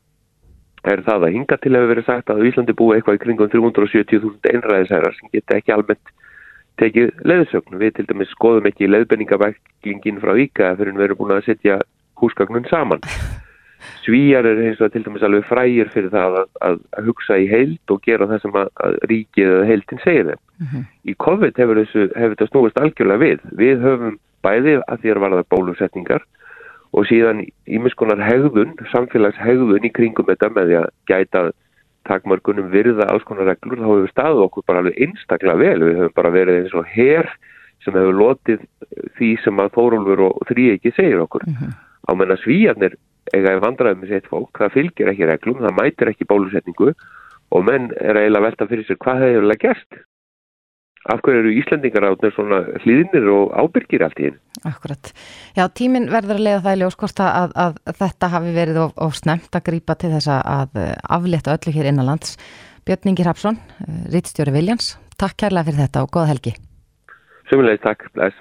er það að hinga til hefur verið sagt að Íslandi búi eitthvað í kringum 370.000 einræðisærar sem geta ekki almennt tekið leðsögn. Við til dæmis skoðum ekki leðbenningabæklingin frá Íka fyrir við erum búin að setja húsgagnun saman. Svíjar er eins og til dæmis alveg frægir fyrir það að, að, að hugsa í heild og gera það sem að, að ríkið eða heildin segir þeim. Mm -hmm. Í COVID hefur, þessu, hefur þetta snúist algjörlega við. Við höfum bæði að því að varða bólusetningar og síðan ímiskonar hegðun, samfélagshegðun í kringum þetta með því að gæta takmörgunum virða alls konar reglur þá hefur staðið okkur bara alveg einstaklega vel við höfum bara verið eins og herr sem hefur lotið því sem að Þórólfur og þrý ekki segir okkur uh mhm. -huh. á menna svíjarnir eiga vandræðum með sitt fólk, það fylgir ekki reglum það mætir ekki bólusetningu og menn er eiginlega velta fyrir sér hvað það hefur gert af hverju eru Íslandingar átnir svona hlýðinir og ábyrgir allt í hinn? Akkurat. Já, tíminn verður að leiða það í ljós hvort að, að, þetta hafi verið of, of snemt að grýpa til þess að aflétta öllu hér innanlands. Björn Ingi Rapsson, Rítstjóri Viljans, takk kærlega fyrir þetta og góða helgi. Sumulegis, takk. Bless.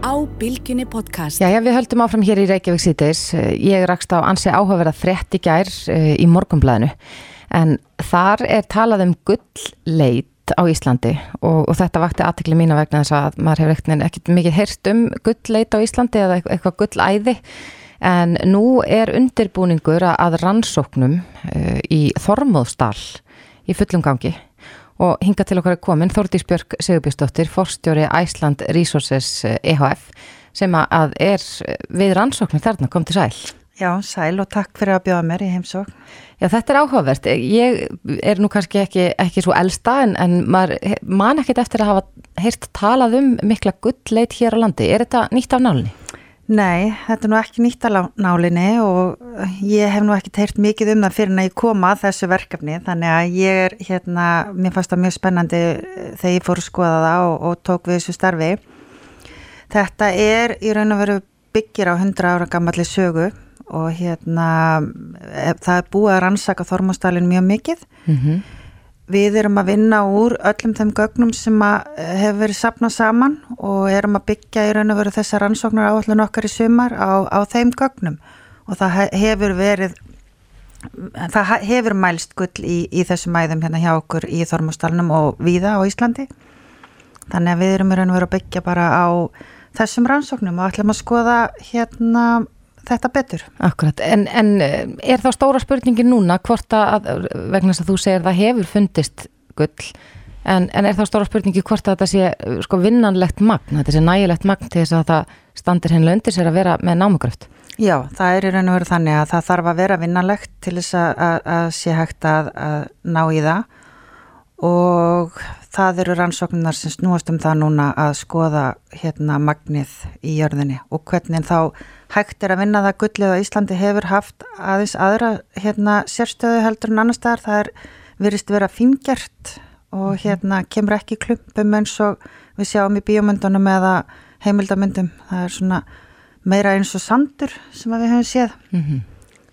Á Bilginni podcast. Já, já, við höldum áfram hér í Reykjavík síðdeis. Ég rakst á ansi áhugaverða frétt í gær í morgumblæðinu en þar er talað um gullleit á Íslandi og, og þetta vakti aðtikli mína vegna þess að maður hefur ekkert mikið heyrst um gullleit á Íslandi eða eitthvað gullæði en nú er undirbúningur að rannsóknum uh, í Þormóðstall í fullum gangi og hinga til okkar er komin Þórdís Björk Sigurbjörnsdóttir, forstjóri Æsland Resources EHF sem að er við rannsóknum þarna kom til sæl. Já, sæl og takk fyrir að bjóða mér í heimsókn. Já, þetta er áhugavert. Ég er nú kannski ekki, ekki svo elsta en, en maður man ekkit eftir að hafa heyrt talað um mikla gullleit hér á landi. Er þetta nýtt af nálinni? Nei, þetta er nú ekki nýtt af nálinni og ég hef nú ekkit heyrt mikið um það fyrir en að ég koma að þessu verkefni þannig að ég er hérna, mér fannst það mjög spennandi þegar ég fór að skoða það og, og tók við þessu starfi. Þetta er í raun og veru byggir á 100 ára gammalli sögu og hérna eh, það er búið að rannsaka Þormóstalin mjög mikið mm -hmm. Við erum að vinna úr öllum þeim gögnum sem eh, hefur verið sapnað saman og erum að byggja í raun og veru þessar rannsóknar áallun okkar í sumar á, á þeim gögnum. Og það hefur verið það hefur mælst gull í, í þessum æðum hérna hjá okkur í Þormóstalunum og viða á Íslandi. Þannig að við erum í raun og veru að byggja bara á þessum rannsóknum og ætlum að skoða hérna þetta betur. Akkurat, en, en eh, er þá stóra spurningin núna hvort að, vegna þess að þú segir það hefur fundist gull, en, en er þá stóra spurningi hvort að þetta sé sko vinnanlegt magn, þetta sé nægilegt magn til þess að það standir hennilega undir sér að vera með námugröft? Já, það er í raun og veru þannig að það þarf að vera vinnanlegt til þess að, að, að sé hægt að ná í það og það eru rannsóknar sem snúast um það núna að skoða hérna magnið í jörðinni og hvernig þá hægt er að vinna það gullið á Íslandi hefur haft aðeins aðra hérna sérstöðu heldur en annar staðar það er virist vera fingjart og mhm. hérna kemur ekki klumpum eins og við sjáum í bíomöndunum eða heimildamöndum það er svona meira eins og sandur sem við hefum séð mm -hmm.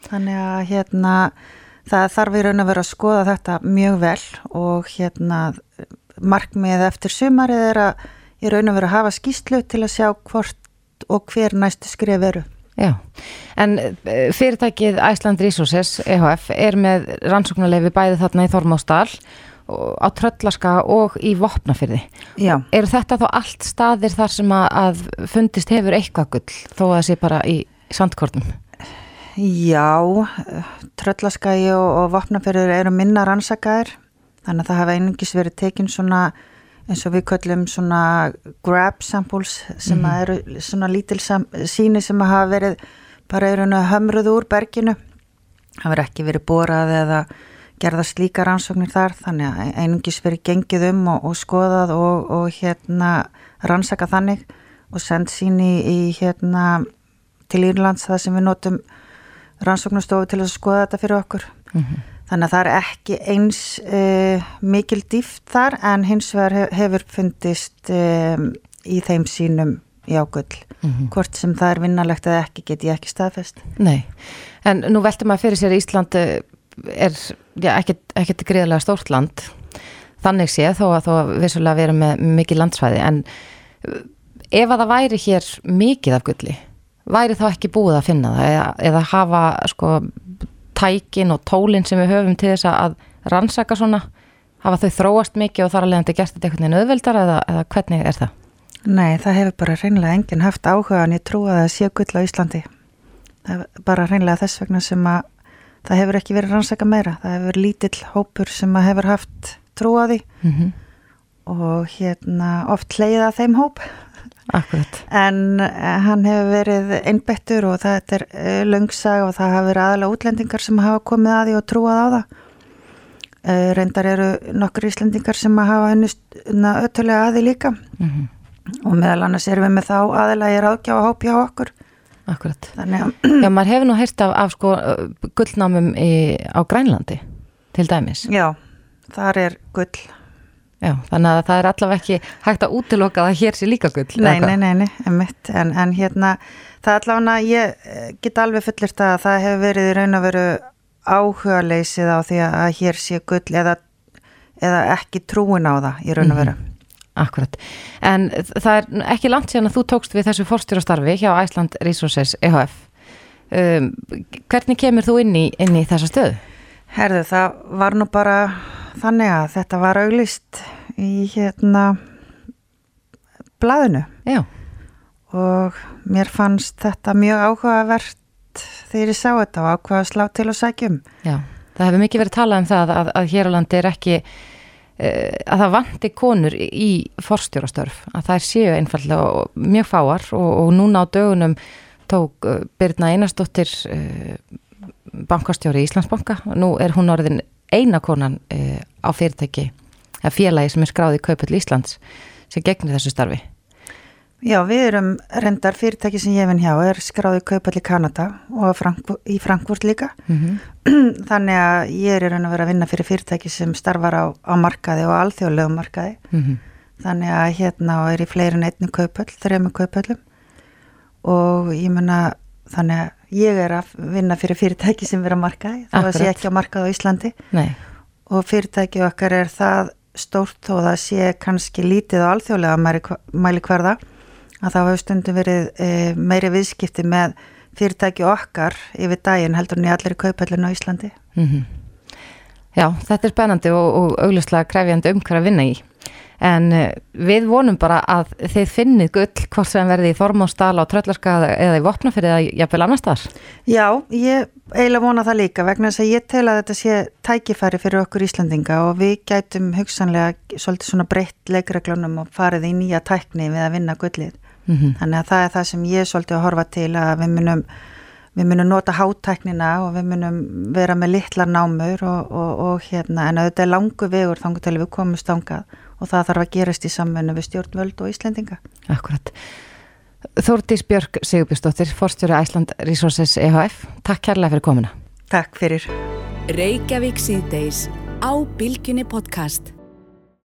þannig að hérna það þarf í raun að vera að skoða þetta mjög vel og hérna markmið eftir sumarið er að í raun að vera að hafa skýslu til að sjá hvort og hver næstu skrif eru. Já, en eh, fyrirtækið Æsland Resources EHF er með rannsóknarlefi bæði þarna í Þormástál á Tröllaska og í Vopnafyrði. Já. Er þetta þá allt staðir þar sem að fundist hefur eitthvað gull þó að það sé bara í sandkortum? Já, Tröllaskagi og, og Vopnafyrður eru minna rannsakaðir þannig að það hafa einungis verið tekinn svona eins og við köllum svona grab samples sem mm -hmm. eru svona lítil síni sem hafa verið bara eru hömruð úr berginu það verið ekki verið borað eða gerða slíka rannsóknir þar þannig að einungis verið gengið um og, og skoðað og, og hérna rannsaka þannig og send síni í hérna til Írlands það sem við notum rannsóknustofu til að skoða þetta fyrir okkur mm -hmm. Þannig að það er ekki eins uh, mikil dýft þar en hins vegar hefur fundist um, í þeim sínum í águll. Mm -hmm. Hvort sem það er vinnalegt eða ekki get ég ekki staðfest. Nei, en nú veltum að fyrir sér Ísland er ja, ekkert, ekkert greiðlega stórt land. Þannig sé þó að þó vissulega vera með mikið landsfæði en ef að það væri hér mikið af gulli, væri þá ekki búið að finna það eða, eða hafa sko tækin og tólinn sem við höfum til þess að rannsaka svona hafa þau þróast mikið og þar en þetta gerst þetta einhvern veginn auðveldar eða, eða hvernig er það? Nei, það hefur bara reynlega enginn haft áhuga en ég trú að það sé gull á Íslandi bara reynlega þess vegna sem að það hefur ekki verið rannsaka meira það hefur lítill hópur sem að hefur haft trú að því mm -hmm. og hérna oft leiða þeim hóp Akkurat. En eh, hann hefur verið einbettur og það er eh, langsag og það hafa verið aðalega útlendingar sem hafa komið að því og trúað á það. Eh, reyndar eru nokkur íslendingar sem hafa hennust öttulega að því líka mm -hmm. og meðal annars erum við með þá aðalega ég ráðgjá að hópja á okkur. Akkurat. Þannig að... Já, maður hefur nú heyrst af, af sko gullnámum í, á Grænlandi til dæmis. Já, þar er gull Já, þannig að það er allavega ekki hægt að útiloka að hér sé líka gull. Nei, nei, nei, nei, emitt, en, en hérna, það allavega, ég eh, get alveg fullirt að það hefur verið í raun og veru áhuga leysið á því að hér sé gull eða, eða ekki trúin á það í raun og veru. Mm. Akkurat, en það er ekki langt síðan að þú tókst við þessu fórstjórastarfi hjá Æsland Resources EHF. Um, hvernig kemur þú inn í, inn í þessa stöðu? Herðu, það var nú bara þannig að þetta var auglist í hérna blaðinu Já. og mér fannst þetta mjög áhugavert þegar ég sá þetta og ákvaða að slá til og sækjum. Já, það hefur mikið verið talað um það að, að hér á landi er ekki uh, að það vanti konur í forstjórastörf, að það er séu einfallega mjög fáar og, og núna á dögunum tók uh, Birna Einarsdóttir uh, bankastjóri í Íslandsbanka og nú er hún orðin eina konan uh, á fyrirtæki, eða félagi sem er skráðið í Kaupall Íslands sem gegnir þessu starfi. Já, við erum rendar fyrirtæki sem ég finn hjá er skráðið Kaupall í Kanada og Frankfurt, í Frankfurt líka. Mm -hmm. Þannig að ég er að vera að vinna fyrir fyrirtæki sem starfar á, á markaði og alþjóðlegum markaði. Mm -hmm. Þannig að hérna er í fleirin einnig Kaupall, þrejum Kaupallum og ég menna þannig að ég er að vinna fyrir fyrirtæki sem vera markaði, þá að sé ekki á markaði á Íslandi Nei. og fyrirtæki okkar er það stórt þó það sé kannski lítið og alþjóðlega mæli hverða að þá hefur stundum verið e, meiri viðskipti með fyrirtæki okkar yfir daginn heldur en í allir kaupallinu á Íslandi mm -hmm. Já, þetta er spennandi og, og auglustlega krefjandi umhverja að vinna í en eh, við vonum bara að þið finnið gull hvort sem verði í Þormástala og Tröllarska eða í Vopnafyrði eða jafnvel annar staðar. Já, ég eiginlega vona það líka vegna þess að ég tel að þetta sé tækifæri fyrir okkur Íslandinga og við gætum hugsanlega svolítið svona breytt leikreglunum og farið í nýja tækni við að vinna gullið. Mm -hmm. Þannig að það er það sem ég svolítið að horfa til að við munum við munum nota hátæknina og við munum vera með litlar námur og, og, og hérna en auðvitað er langu vegur og það þarf að gerast í samvennu við stjórnvöld og Íslendinga. Akkurat. Þórdís Björg Sigurbjörnsdóttir, forstjóri Æsland Resources EHF. Takk kærlega fyrir komuna. Takk fyrir.